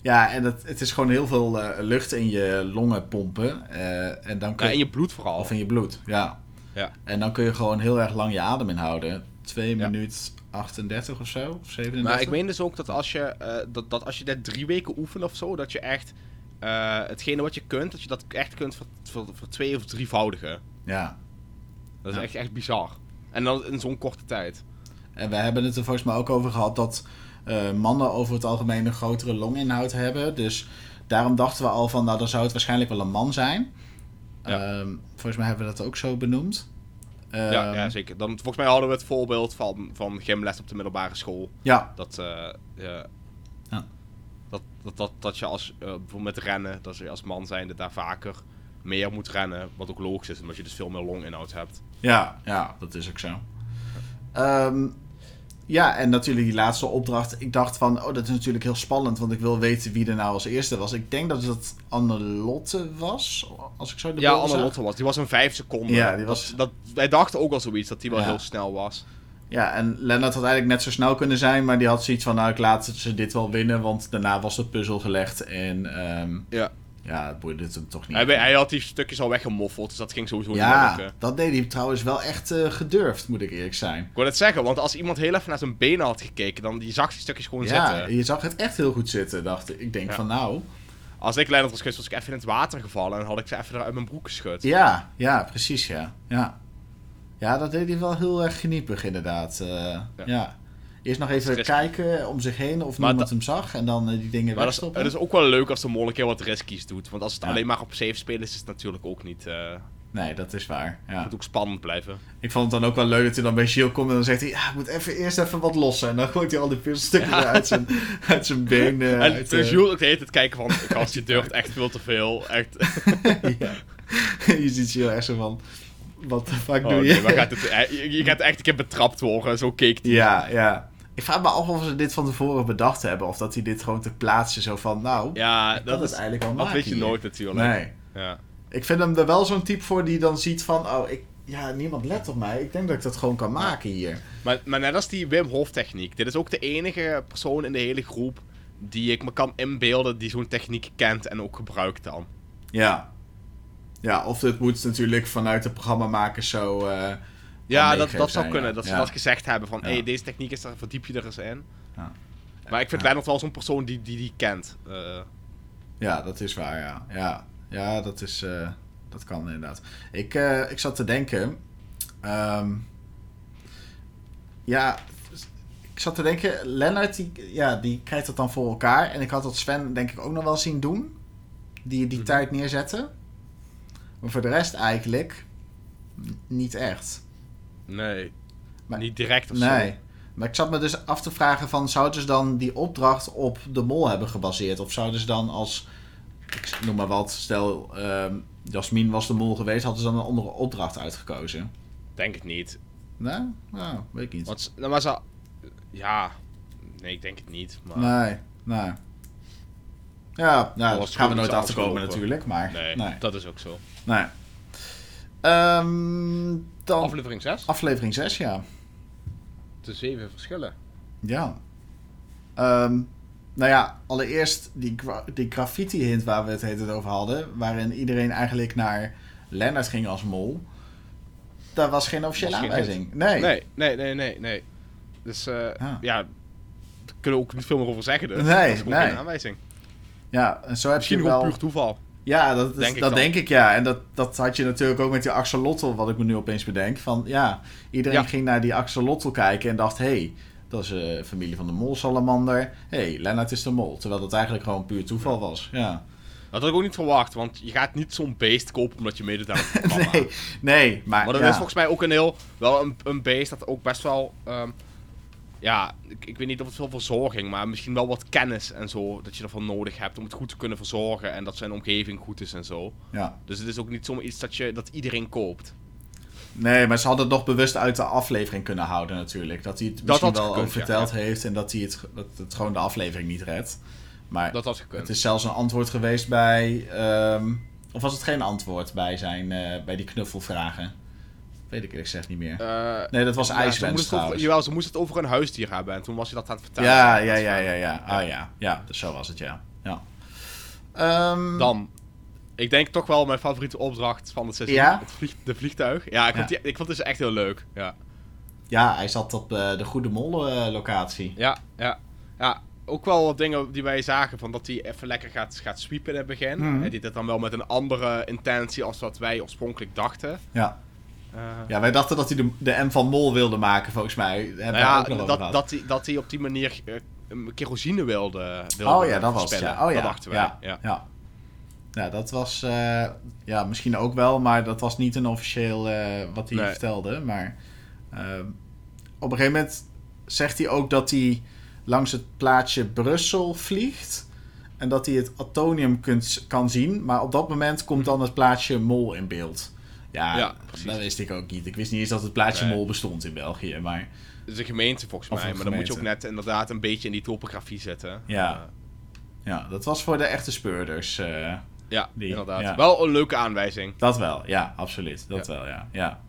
Ja, en het, het is gewoon heel veel eh, lucht in je longen pompen. eh, en dan kun Ja, je, in je bloed vooral. Of in je bloed, ja. Ja. En dan kun je gewoon heel erg lang je adem inhouden. 2 Ja. minuut 38 of zo, of 37. Maar ik meen dus ook dat als je, eh, dat, dat als je dit drie weken oefent of zo, dat je echt hetgene wat je kunt, dat je dat echt kunt voor, voor, voor twee of drievoudigen. Ja. Dat is Ja. echt, echt bizar. En dan in zo'n korte tijd. En we hebben het er volgens mij ook over gehad dat mannen over het algemeen een grotere longinhoud hebben. Dus daarom dachten we al van, nou dan zou het waarschijnlijk wel een man zijn. Ja. Ehm, volgens mij hebben we dat ook zo benoemd. ja, Ehm, ja, zeker. Dan, volgens mij hadden we het voorbeeld van, van gymles op de middelbare school. Ja, Dat, eh, ja, Ja. dat, dat, dat, dat je als, eh, bijvoorbeeld met rennen, dat je als man zijnde daar vaker meer moet rennen. Wat ook logisch is, omdat je dus veel meer longinhoud hebt. Ja, ja, dat is ook zo. Ehm, ja, en natuurlijk die laatste opdracht. Ik dacht van, oh, dat is natuurlijk heel spannend, want ik wil weten wie er nou als eerste was. Ik denk dat het Annelotte was, als ik zo de Ja, beelden Anne zag. Lotte was. Die was een vijf seconden. Ja, die was- Dat, dat, wij dachten ook al zoiets, dat die wel Ja. heel snel was. Ja, en Lennart had eigenlijk net zo snel kunnen zijn, maar die had zoiets van, nou, ik laat ze dit wel winnen, want daarna was de puzzel gelegd en ehm, Ja. Ja, het boeide het hem toch niet. Hij, hij had die stukjes al weggemoffeld, dus dat ging sowieso niet meer ja, dat deed hij trouwens wel echt eh, gedurfd, moet ik eerlijk zijn. Ik wou het zeggen, want als iemand heel even naar zijn benen had gekeken, dan die zag die stukjes gewoon Ja, zitten. je zag het echt heel goed zitten, dacht ik. Ik denk Ja. van, nou, Als ik Lennart was geweest, was ik even in het water gevallen en had ik ze even uit mijn broek geschud. Ja, ja, precies, ja. Ja, ja dat deed hij wel heel erg geniepig, inderdaad. Eh, ja. Eerst nog even Stress- kijken om zich heen of Maar niemand hem zag en dan eh, die dingen Maar dat is, wegstoppen. het is ook wel leuk als de een keer wat riskies doet. Want als het Ja. alleen maar op safe spelen is, is het natuurlijk ook niet... eh, Nee, dat is waar. Ja. Het moet ook spannend blijven. Ik vond het dan ook wel leuk dat hij dan bij Gilles komt en dan zegt hij... Ja, ik moet even, eerst even wat lossen. En dan gooit hij al die puzzelstukken Ja. uit, zijn, uit zijn been. eh, En uit, uh, ook hele tijd kijken van, gast, je durft echt veel te veel. Echt. ja. je ziet Gilles echt zo van... Wat de fuck Oh, doe je? maar gaat het, je, je gaat echt een keer betrapt worden, zo keek hij. Ja, ja. Ik vraag me af of ze dit van tevoren bedacht hebben. Of dat hij dit gewoon te plaatsen zo van... Nou, Ja, dat is eigenlijk al dat weet je hier. nooit natuurlijk. Nee. Ja. Ik vind hem er wel zo'n type voor die dan ziet van... Oh, ik, ja, niemand let op mij. Ik denk dat ik dat gewoon kan maken hier. Maar, maar net als die Wim Hof techniek. Dit is ook de enige persoon in de hele groep die ik me kan inbeelden die zo'n techniek kent en ook gebruikt dan. Ja. Ja, of het moet natuurlijk vanuit de programmamakers zo... eh, Ja, dat, dat zou zijn, kunnen. ja. Dat ze dat gezegd hebben van, hé, hey, deze techniek is er, verdiep je er eens in. Ja. Maar ik vind Ja. Lennart wel zo'n persoon die die, die kent. Eh, Ja, dat is waar, ja. Ja, ja dat, is, eh, dat kan inderdaad. Ik, eh, ik zat te denken... ehm, ja, ik zat te denken... Lennart, die, ja, die krijgt het dan voor elkaar. En ik had dat Sven denk ik ook nog wel zien doen. Die die Mhm. tijd neerzetten. Maar voor de rest eigenlijk... niet echt. Nee, Maar- niet direct of zo. Nee. Maar ik zat me dus af te vragen van... Zouden ze dan die opdracht op de mol hebben gebaseerd? Of zouden ze dan als... Ik noem maar wat. Stel, ehm Jasmin was de mol geweest. Hadden ze dan een andere opdracht uitgekozen? Denk het niet. Nee? Nou, weet ik niet. Want, nou, maar ze... Ja, nee, ik denk het niet. Maar... Nee, nee. Ja, nou, daar gaan we nooit iets achter komen afgelopen. natuurlijk. Maar Nee, nee. dat is ook zo. nee. Ehm, dan Aflevering 6? aflevering 6, ja. De zeven verschillen. Ja. Ehm, nou ja, allereerst die, gra- die graffiti-hint waar we het heet over hadden, waarin iedereen eigenlijk naar Lennart ging als mol. Daar was geen officiële aanwijzing. Nee. Nee, nee, nee, nee, nee. Dus eh, Ja. ja, daar kunnen we ook niet veel meer over zeggen. Dus. Nee, dat is nee. geen aanwijzing. Ja, en zo heb Misschien je gewoon wel... puur toeval. Ja, dat, is- Denk ik dat denk ik ja. En dat, dat had je natuurlijk ook met die axolotl, wat ik me nu opeens bedenk. Van ja, iedereen Ja. ging naar die axolotl kijken en dacht, hé, hey, dat is de familie van de molsalamander. Hé, hey, Lennart is de mol. Terwijl dat eigenlijk gewoon puur toeval was. Ja. Dat had ik ook niet verwacht, want je gaat niet zo'n beest kopen omdat je meedoet aan het programma. Nee, nee, maar, Maar ja. is volgens mij ook een heel, wel een, een beest dat ook best wel, ehm, ja, ik, ik weet niet of het veel verzorging, maar misschien wel wat kennis en zo, dat je ervan nodig hebt om het goed te kunnen verzorgen en dat zijn omgeving goed is en zo. Ja. Dus het is ook niet zomaar iets dat, je, dat iedereen koopt. Nee, maar ze hadden het nog bewust uit de aflevering kunnen houden natuurlijk. Dat hij het misschien wel gekund, verteld ja. heeft en dat, hij het, dat het gewoon de aflevering niet redt. Maar Dat had gekund. het is zelfs een antwoord geweest bij... ehm, of was het geen antwoord bij, zijn, eh, bij die knuffelvragen? Weet ik eerlijk gezegd niet meer. Eh, Nee, dat was ja, IJswens over- trouwens. Jawel, ze moesten het over een huisdier hebben en toen was je dat aan het vertellen. Ja, Dat ja, ja, ja, ja. Ah ja, ja. Dus zo was het, ja. ja. Ehm, Dan, ik denk toch wel mijn favoriete opdracht van het seizoen. Ja? Het vlieg, de vliegtuig. Ja, ik, Vond Ja. die, ik vond het dus echt heel leuk. Ja, Ja, hij zat op eh, de Goede Mol eh, locatie. ja, ja. ja ook wel wat dingen die wij zagen, van dat hij even lekker gaat, gaat sweepen in het begin. Mhm. Hij deed het dan wel met een andere intentie als wat wij oorspronkelijk dachten. Ja. Eh, ja, wij dachten dat hij de, de M van Mol wilde maken, volgens mij. Nou we ja, ook nog over dat, gehad. dat, hij, dat hij op die manier eh, een kerosine wilde, wilde Oh ja, dat was het. verspillen. Ja. Oh ja. Dat dachten wij. Ja. Ja. Ja. Ja, dat was. eh, ja, misschien ook wel, maar dat was niet een officieel eh, wat hij Nee. vertelde. Maar ehm, op een gegeven moment zegt hij ook dat hij langs het plaatsje Brussel vliegt. En dat hij het atonium kunt, kan zien. Maar op dat moment komt dan het plaatsje Mol in beeld. Ja, dat wist ik ook niet. Ik wist niet eens dat het plaatsje Nee. Mol bestond in België. Maar Het is een gemeente volgens mij, maar dan moet je ook net inderdaad een beetje in die topografie zitten. Ja. Ja, dat was voor de echte speurders. eh, ja, Die, inderdaad. ja. Wel een leuke aanwijzing. dat wel, ja, absoluut. Dat wel, ja. ja.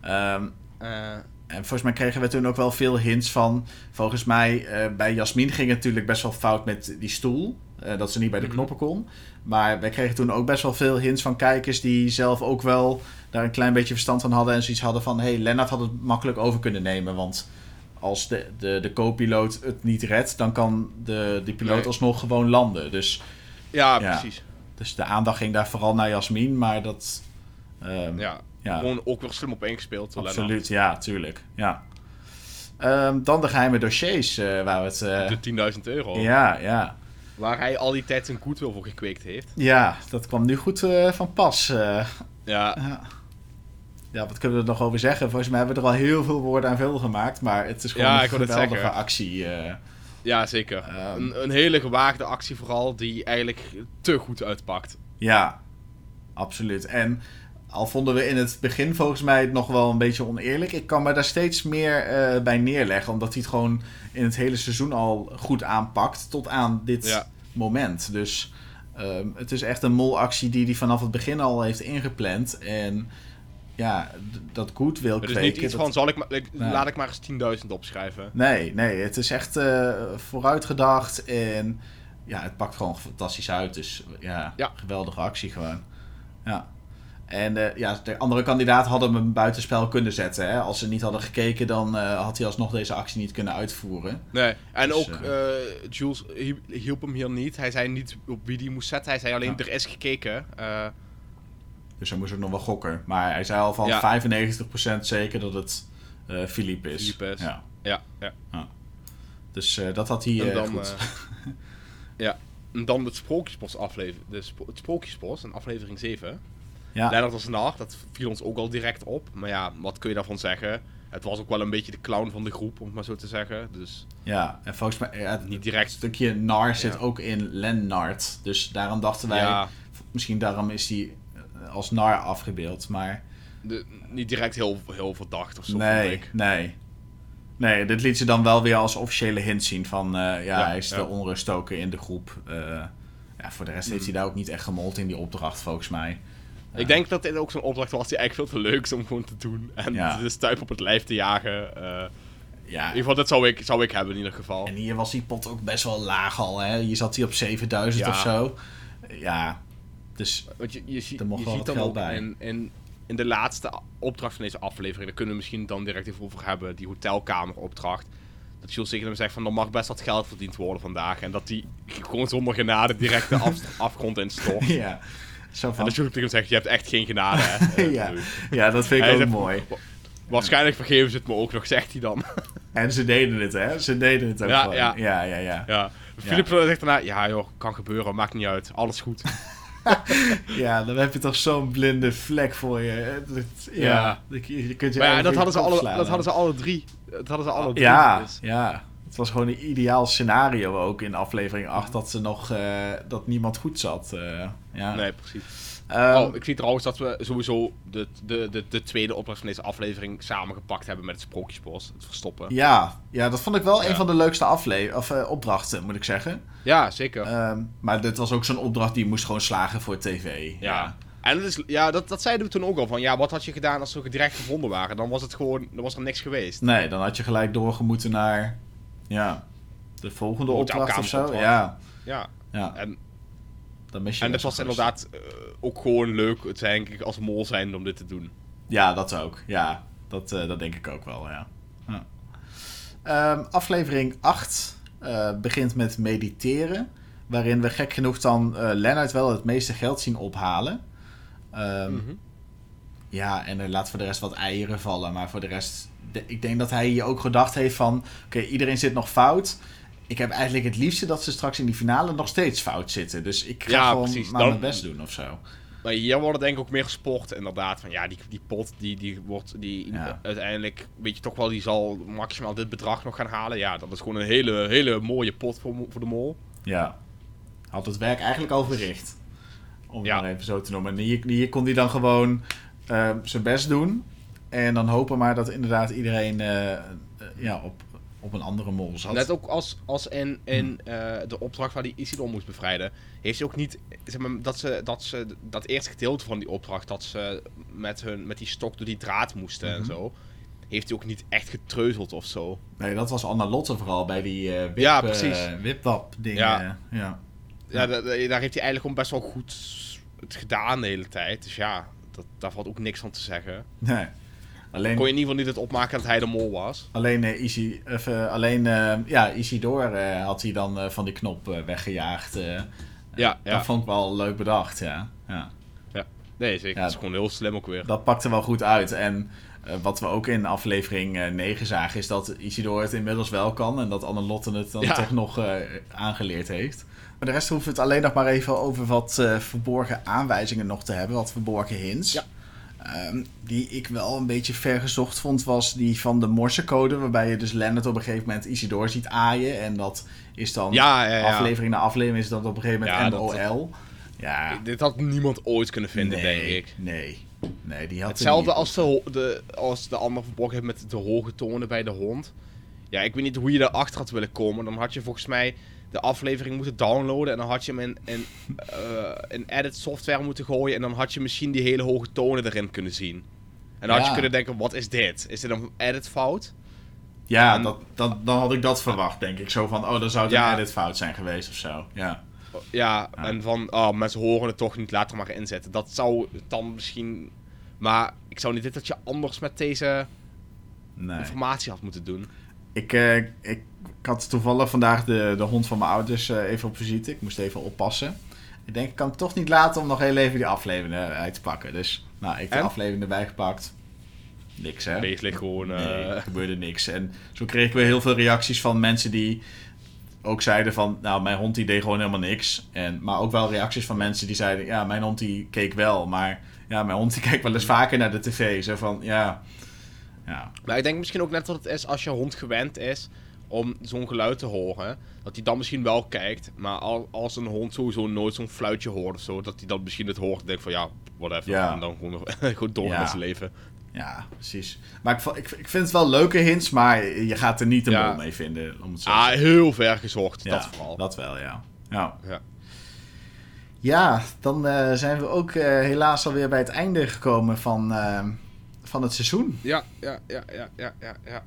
Ehm, Eh, En volgens mij kregen we toen ook wel veel hints van. Volgens mij, eh, bij Jasmin ging het natuurlijk best wel fout met die stoel. eh, dat ze niet bij de Mhm. knoppen kon. Maar wij kregen toen ook best wel veel hints van kijkers die zelf ook wel daar een klein beetje verstand van hadden. En zoiets hadden van: hé, hey, Lennart had het makkelijk over kunnen nemen. Want als de, de, de co-piloot het niet redt, dan kan de, die piloot Nee. alsnog gewoon landen. Dus, ja, Ja. precies. dus de aandacht ging daar vooral naar Jasmin. Maar dat. ehm, Ja. ja. Gewoon ook weer slim op door Lennart. Absoluut, ja, tuurlijk. Ja. Ehm, dan de geheime dossiers eh, waar we het... eh, De 10.000 euro. ja, ja. Waar hij al die tijd zijn goodwill voor gekweekt heeft. Ja, dat kwam nu goed eh, van pas. Ja, ja. Ja, wat kunnen we er nog over zeggen? Volgens mij hebben we er al heel veel woorden aan veel gemaakt. Maar het is gewoon een geweldige actie. Uh, ja, zeker. Ehm, een, een, hele gewaagde actie vooral, die eigenlijk te goed uitpakt. Ja, absoluut. En al vonden we in het begin volgens mij nog wel een beetje oneerlijk. Ik kan me daar steeds meer uh, bij neerleggen. Omdat hij het gewoon in het hele seizoen al goed aanpakt. Tot aan dit moment. Dus ehm, het is echt een molactie die hij vanaf het begin al heeft ingepland. En ja, dat goed wil kweken. Het is niet iets van, zal ik laat ik maar eens 10.000 opschrijven. Nee, nee, het is echt uh, vooruitgedacht en ja, het pakt gewoon fantastisch uit. Dus ja, ja. geweldige actie gewoon. Ja. En uh, ja, de andere kandidaten hadden hem buitenspel kunnen zetten. Hè? Als ze niet hadden gekeken, dan uh, had hij alsnog deze actie niet kunnen uitvoeren. Nee, en dus, ook uh, Jules hielp hem hier niet. Hij zei niet op wie die moest zetten. Hij zei alleen, er is gekeken. Dus hij moest ook nog wel gokken. Maar hij zei al van ja. 95% zeker dat het uh, Philippe is. Philippe is. Ja. Ja, ja. ja. Dus uh, dat had hij uh, dan, goed. ja, en dan het Sprookjesbos aflevering. De sp het Sprookjesbos, een aflevering 7. Ja. Lennart was nacht, dat viel ons ook al direct op. Maar ja, wat kun je daarvan zeggen? Het was ook wel een beetje de clown van de groep, om het maar zo te zeggen. Dus... Ja, en volgens mij, ja, niet direct. Een stukje Nar zit ook in Lennart. Dus daarom dachten wij, misschien daarom is hij als nar afgebeeld, maar... De, niet direct heel, heel verdacht of zo. Nee, nee. Nee, dit liet ze dan wel weer als officiële hint zien van... Uh, ja, hij is de onruststoker in de groep. Uh, ja, voor de rest heeft hij daar ook niet echt gemold in die opdracht, volgens mij. Ik denk dat dit ook zo'n opdracht was die eigenlijk veel te leuk is om gewoon te doen. En de stuip op het lijf te jagen. Uh, ja. In ieder geval, dat zou ik, zou ik hebben in ieder geval. En hier was die pot ook best wel laag al, hè. Je zat hier op 7000 of zo. Ja, dus Want je, je, je ziet dan ook in, in, in, de laatste opdracht van deze aflevering, daar kunnen we misschien dan direct even over hebben, die hotelkameropdracht. Dat Jules tegen hem zegt van er mag best wat geld verdiend worden vandaag. En dat die gewoon zonder genade direct de af, afgrond instort. Ja. Zo van... En dat Jules tegen hem zegt, je hebt echt geen genade. Hè? ja. ja, dat vind ik ook mooi. Waarschijnlijk vergeven ze het me ook nog, zegt hij dan. en ze deden het, hè? Ze deden het ook ja. Ja, ja, ja. ja. ja. Philip zegt daarna, ja joh, kan gebeuren, maakt niet uit, alles goed. ja, dan heb je toch zo'n blinde vlek voor je. ja, je, kunt je maar ja, dat hadden, ze alle, dat hadden ze alle drie. Dat hadden ze alle drie. Ja, dus. ja. Het was gewoon een ideaal scenario ook in aflevering 8 dat ze nog uh, dat niemand goed zat. Uh, ja. Nee, precies. Um, oh, ik zie trouwens dat we sowieso de, de, de, de tweede opdracht van deze aflevering samengepakt hebben met het Sprookjesbos. Het verstoppen. Ja, ja dat vond ik wel een van de leukste afle of, uh, opdrachten, moet ik zeggen. Ja, zeker. Um, maar dit was ook zo'n opdracht die moest gewoon slagen voor tv. Ja. ja. En het is, ja, dat, dat zeiden we toen ook al. Van, ja, wat had je gedaan als ze direct gevonden waren? Dan was het gewoon, dan was er niks geweest. Nee, dan had je gelijk doorgemoeten naar, ja, de volgende opdracht of zo. Ja. Ja. ja. En en het was inderdaad uh, ook gewoon leuk, het denk ik, als mol zijn om dit te doen. Ja, dat ook. Ja, dat, uh, dat denk ik ook wel, ja. ja. Um, aflevering 8 uh, eh, begint met mediteren. Waarin we gek genoeg dan Leonard wel het meeste geld zien ophalen. Um, mm -hmm. Ja, en er laat voor de rest wat eieren vallen. Maar voor de rest, de, ik denk dat hij hier ook gedacht heeft van... Oké, iedereen zit nog fout ik heb eigenlijk het liefste dat ze straks in die finale nog steeds fout zitten. Dus ik ga gewoon precies. maar mijn best doen of zo. Maar hier wordt het denk ik ook meer gesport, inderdaad. Van ja, die, die pot, die, die wordt, die uiteindelijk, weet je toch wel, die zal maximaal dit bedrag nog gaan halen. Ja, dat is gewoon een hele, hele mooie pot voor, voor de mol. Ja. Had het werk eigenlijk al verricht. Om het maar even zo te noemen. En hier, hier kon hij dan gewoon uh, zijn best doen. En dan hopen maar dat inderdaad iedereen uh, ja, op, op een andere mol zat. Net ook als, als in, in hm. uh, de opdracht waar hij Isidor moest bevrijden, heeft hij ook niet, zeg maar, dat ze, dat ze, dat eerste gedeelte van die opdracht, dat ze met, hun, met die stok door die draad moesten mm -hmm. en mhm. zo, heeft hij ook niet echt getreuzeld of zo. Nee, dat was Anna Lotte vooral bij die uh, wip, ja, precies. Uh, wipwap dingen. Ja. ja. Ja, daar heeft hij eigenlijk gewoon best wel goed het gedaan de hele tijd. Dus ja, dat, daar valt ook niks van te zeggen. Nee. Alleen, Kon je in ieder geval niet het opmaken dat hij de mol was? Alleen, uh, Easy, uh, alleen uh, ja, Isidor had hij dan van die knop weggejaagd. ja, ja. Dat vond ik wel leuk bedacht, ja. Ja, ja. nee zeker. Ja, dat is gewoon heel slim ook weer. Dat pakte wel goed uit. En wat we ook in aflevering 9 zagen, is dat Isidor het inmiddels wel kan. En dat Annelotte het dan toch nog aangeleerd heeft. Maar de rest hoeven we het alleen nog maar even over wat verborgen aanwijzingen nog te hebben. Wat verborgen hints. Ja. Ehm, die ik wel een beetje vergezocht vond, was die van de Morsecode. Waarbij je dus Leonard op een gegeven moment Isidore ziet aaien. En dat is dan Ja, ja, ja. aflevering na aflevering is dat op een gegeven moment Ja, dat- MOL. Ja, Dit had niemand ooit kunnen vinden, nee, denk ik. Nee, nee, die had Hetzelfde als de, als de ander verborgen heeft met de hoge tonen bij de hond. Ja, ik weet niet hoe je erachter had willen komen. Dan had je volgens mij de aflevering moeten downloaden. En dan had je hem in, in, eh, in edit software moeten gooien. En dan had je misschien die hele hoge tonen erin kunnen zien. En dan had je kunnen denken, wat is dit? Is dit een edit fout? Ja, En- dat, dat, dan had ik dat verwacht, denk ik. Zo van, oh, dan zou het Ja. een edit fout zijn geweest of zo. Ja, Ja, Ja. en van, oh, mensen horen het toch niet, laat er maar inzetten. Dat zou dan misschien... Maar ik zou niet dit dat je anders met deze nee. informatie had moeten doen. Ik, eh, ik, ik had toevallig vandaag de, de hond van mijn ouders eh, even op visite. Ik moest even oppassen. Ik denk, ik kan het toch niet laten om nog heel even die aflevering eh, uit te pakken. Dus, nou, ik heb de aflevering erbij gepakt. Niks, hè? Beest ligt gewoon... Nee, er gebeurde niks. En zo kreeg ik weer heel veel reacties van mensen die ook zeiden van... Nou, mijn hond die deed gewoon helemaal niks. En, maar ook wel reacties van mensen die zeiden... Ja, mijn hond die keek wel, maar... Ja, mijn hond die kijkt wel eens vaker naar de tv. Zo van, ja... Ja, Maar ik denk misschien ook net wat het is als je hond gewend is om zo'n geluid te horen. Dat hij dan misschien wel kijkt. Maar al- als een hond sowieso nooit zo'n fluitje hoort of zo. Dat hij dan misschien het hoort en denkt van ja, whatever. Ja. En dan gewoon, gewoon door Ja. met zijn leven. ja precies. Maar ik, ik, ik vind het wel leuke hints, maar je gaat er niet de Ja. mee vinden. Om het zo Ah, heel ver gezocht. Ja, dat vooral. Dat wel, ja. Ja, Ja. ja dan eh, zijn we ook eh, helaas alweer bij het einde gekomen van, eh, van het seizoen. Ja, ja, ja, ja, ja, ja, ja.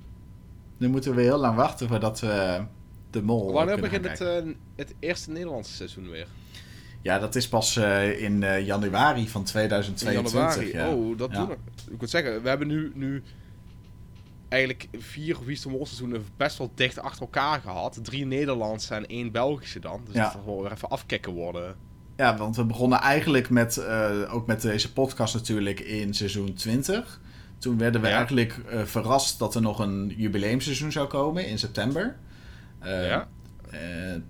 Nu moeten we heel lang wachten voordat we de mol Wanneer begint het, eh, het eerste Nederlandse seizoen weer? Ja, dat is pas eh, in eh, januari van In 2022. januari. ja. Oh, dat Ja. doen we. Ik moet zeggen, we hebben nu, nu eigenlijk vier Wie is de Mol seizoenen best wel dicht achter elkaar gehad. Drie Nederlandse en één Belgische dan. Dus Ja. dat zal wel weer even afkicken worden. Ja, want we begonnen eigenlijk met, ook met deze podcast natuurlijk in seizoen 20. Toen werden we Ja. eigenlijk eh, verrast dat er nog een jubileumseizoen zou komen in september. Eh, Ja. eh,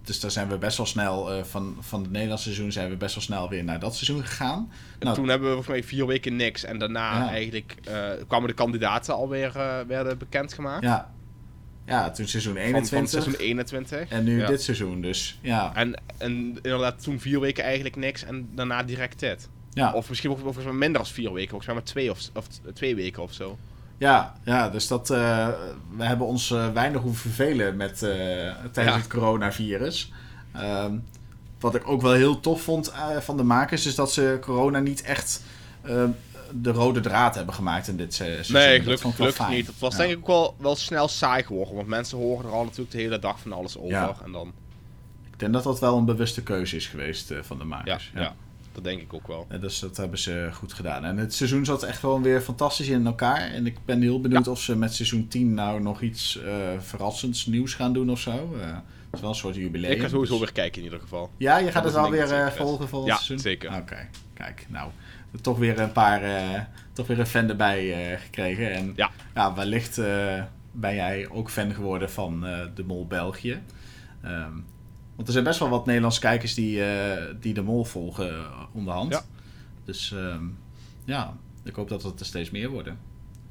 dus daar zijn we best wel snel, van, van het Nederlandse seizoen zijn we best wel snel weer naar dat seizoen gegaan. En Nou, toen hebben we volgens mij vier weken niks. En daarna Ja. eigenlijk kwamen de kandidaten alweer werden bekendgemaakt. Ja, ja toen seizoen Van, 21 van seizoen 21. en nu Ja. dit seizoen dus. Ja, En, en inderdaad toen vier weken eigenlijk niks en daarna direct dit. Ja. Of misschien volgens mij minder dan vier weken. Volgens mij maar twee, of, of twee weken of zo. Ja, ja, dus dat, eh, we hebben ons eh, weinig hoeven vervelen met, eh, tijdens Ja. het coronavirus. Ehm, wat ik ook wel heel tof vond van de makers, is dat ze corona niet echt eh, de rode draad hebben gemaakt in dit se- seizoen. Nee, gelukkig, niet. Het was Ja. denk ik ook wel, wel snel saai geworden. Want mensen horen er al natuurlijk de hele dag van alles over. Ja. En dan, Ik denk dat dat wel een bewuste keuze is geweest van de makers. ja. Dat denk ik ook wel. En dus dat hebben ze goed gedaan. En het seizoen zat echt gewoon weer fantastisch in elkaar. En ik ben heel benieuwd of ze met seizoen 10 nou nog iets eh, verrassends nieuws gaan doen of zo. Eh, het is wel een soort jubileum. ik ga sowieso dus- weer kijken in ieder geval. Ja, je gaat het wel weer eh, volgen volgend Ja, seizoen? zeker. Oké, kijk, nou, toch weer een paar, toch weer een fan erbij gekregen. En Ja. wellicht eh, ben jij ook fan geworden van de Mol België. Ehm, want er zijn best wel wat Nederlandse kijkers die, eh, die de Mol volgen eh, onderhand. Ja. Dus ehm, ja, ik hoop dat het er steeds meer worden.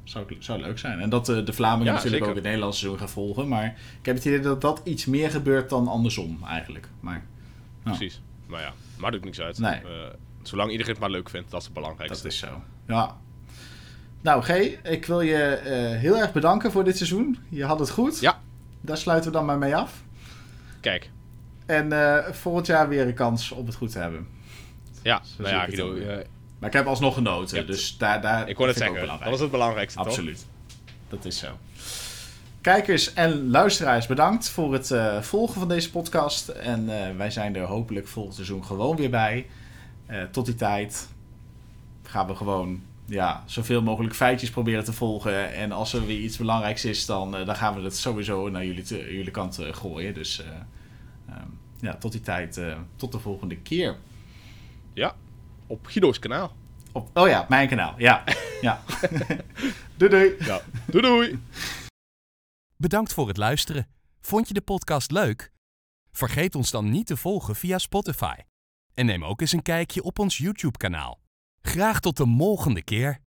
Zou, zou leuk zijn. En dat eh, de Vlamingen Ja, natuurlijk zeker. ook het Nederlandse seizoen gaan volgen. Maar ik heb het idee dat dat iets meer gebeurt dan andersom eigenlijk. Maar Ja. Precies. Maar ja, maakt ook niks uit. Nee. Zolang iedereen het maar leuk vindt, dat is het belangrijkste. Dat is zo. Ja. Nou, G, ik wil je heel erg bedanken voor dit seizoen. Je had het goed. Ja. Daar sluiten we dan maar mee af. Kijk, En eh, volgend jaar weer een kans om het goed te hebben. ja, nou ja, Guido, eh, Maar ik heb alsnog genoten. Hebt- Dus daar, daar ik kon het zeggen, dat is het belangrijkste, toch? Absoluut. Dat is zo. Kijkers en luisteraars, bedankt voor het eh, volgen van deze podcast. En wij zijn er hopelijk volgend seizoen gewoon weer bij. Tot die tijd gaan we gewoon ja, zoveel mogelijk feitjes proberen te volgen. En als er weer iets belangrijks is, dan, dan gaan we dat sowieso naar jullie, te- jullie kant gooien. Dus ja, tot die tijd, eh, tot de volgende keer. Ja, op Guido's kanaal. Op, oh ja, mijn kanaal. Ja, ja. doei doei. Ja, doei doei! Bedankt voor het luisteren. Vond je de podcast leuk? Vergeet ons dan niet te volgen via Spotify. En neem ook eens een kijkje op ons YouTube-kanaal. Graag tot de volgende keer.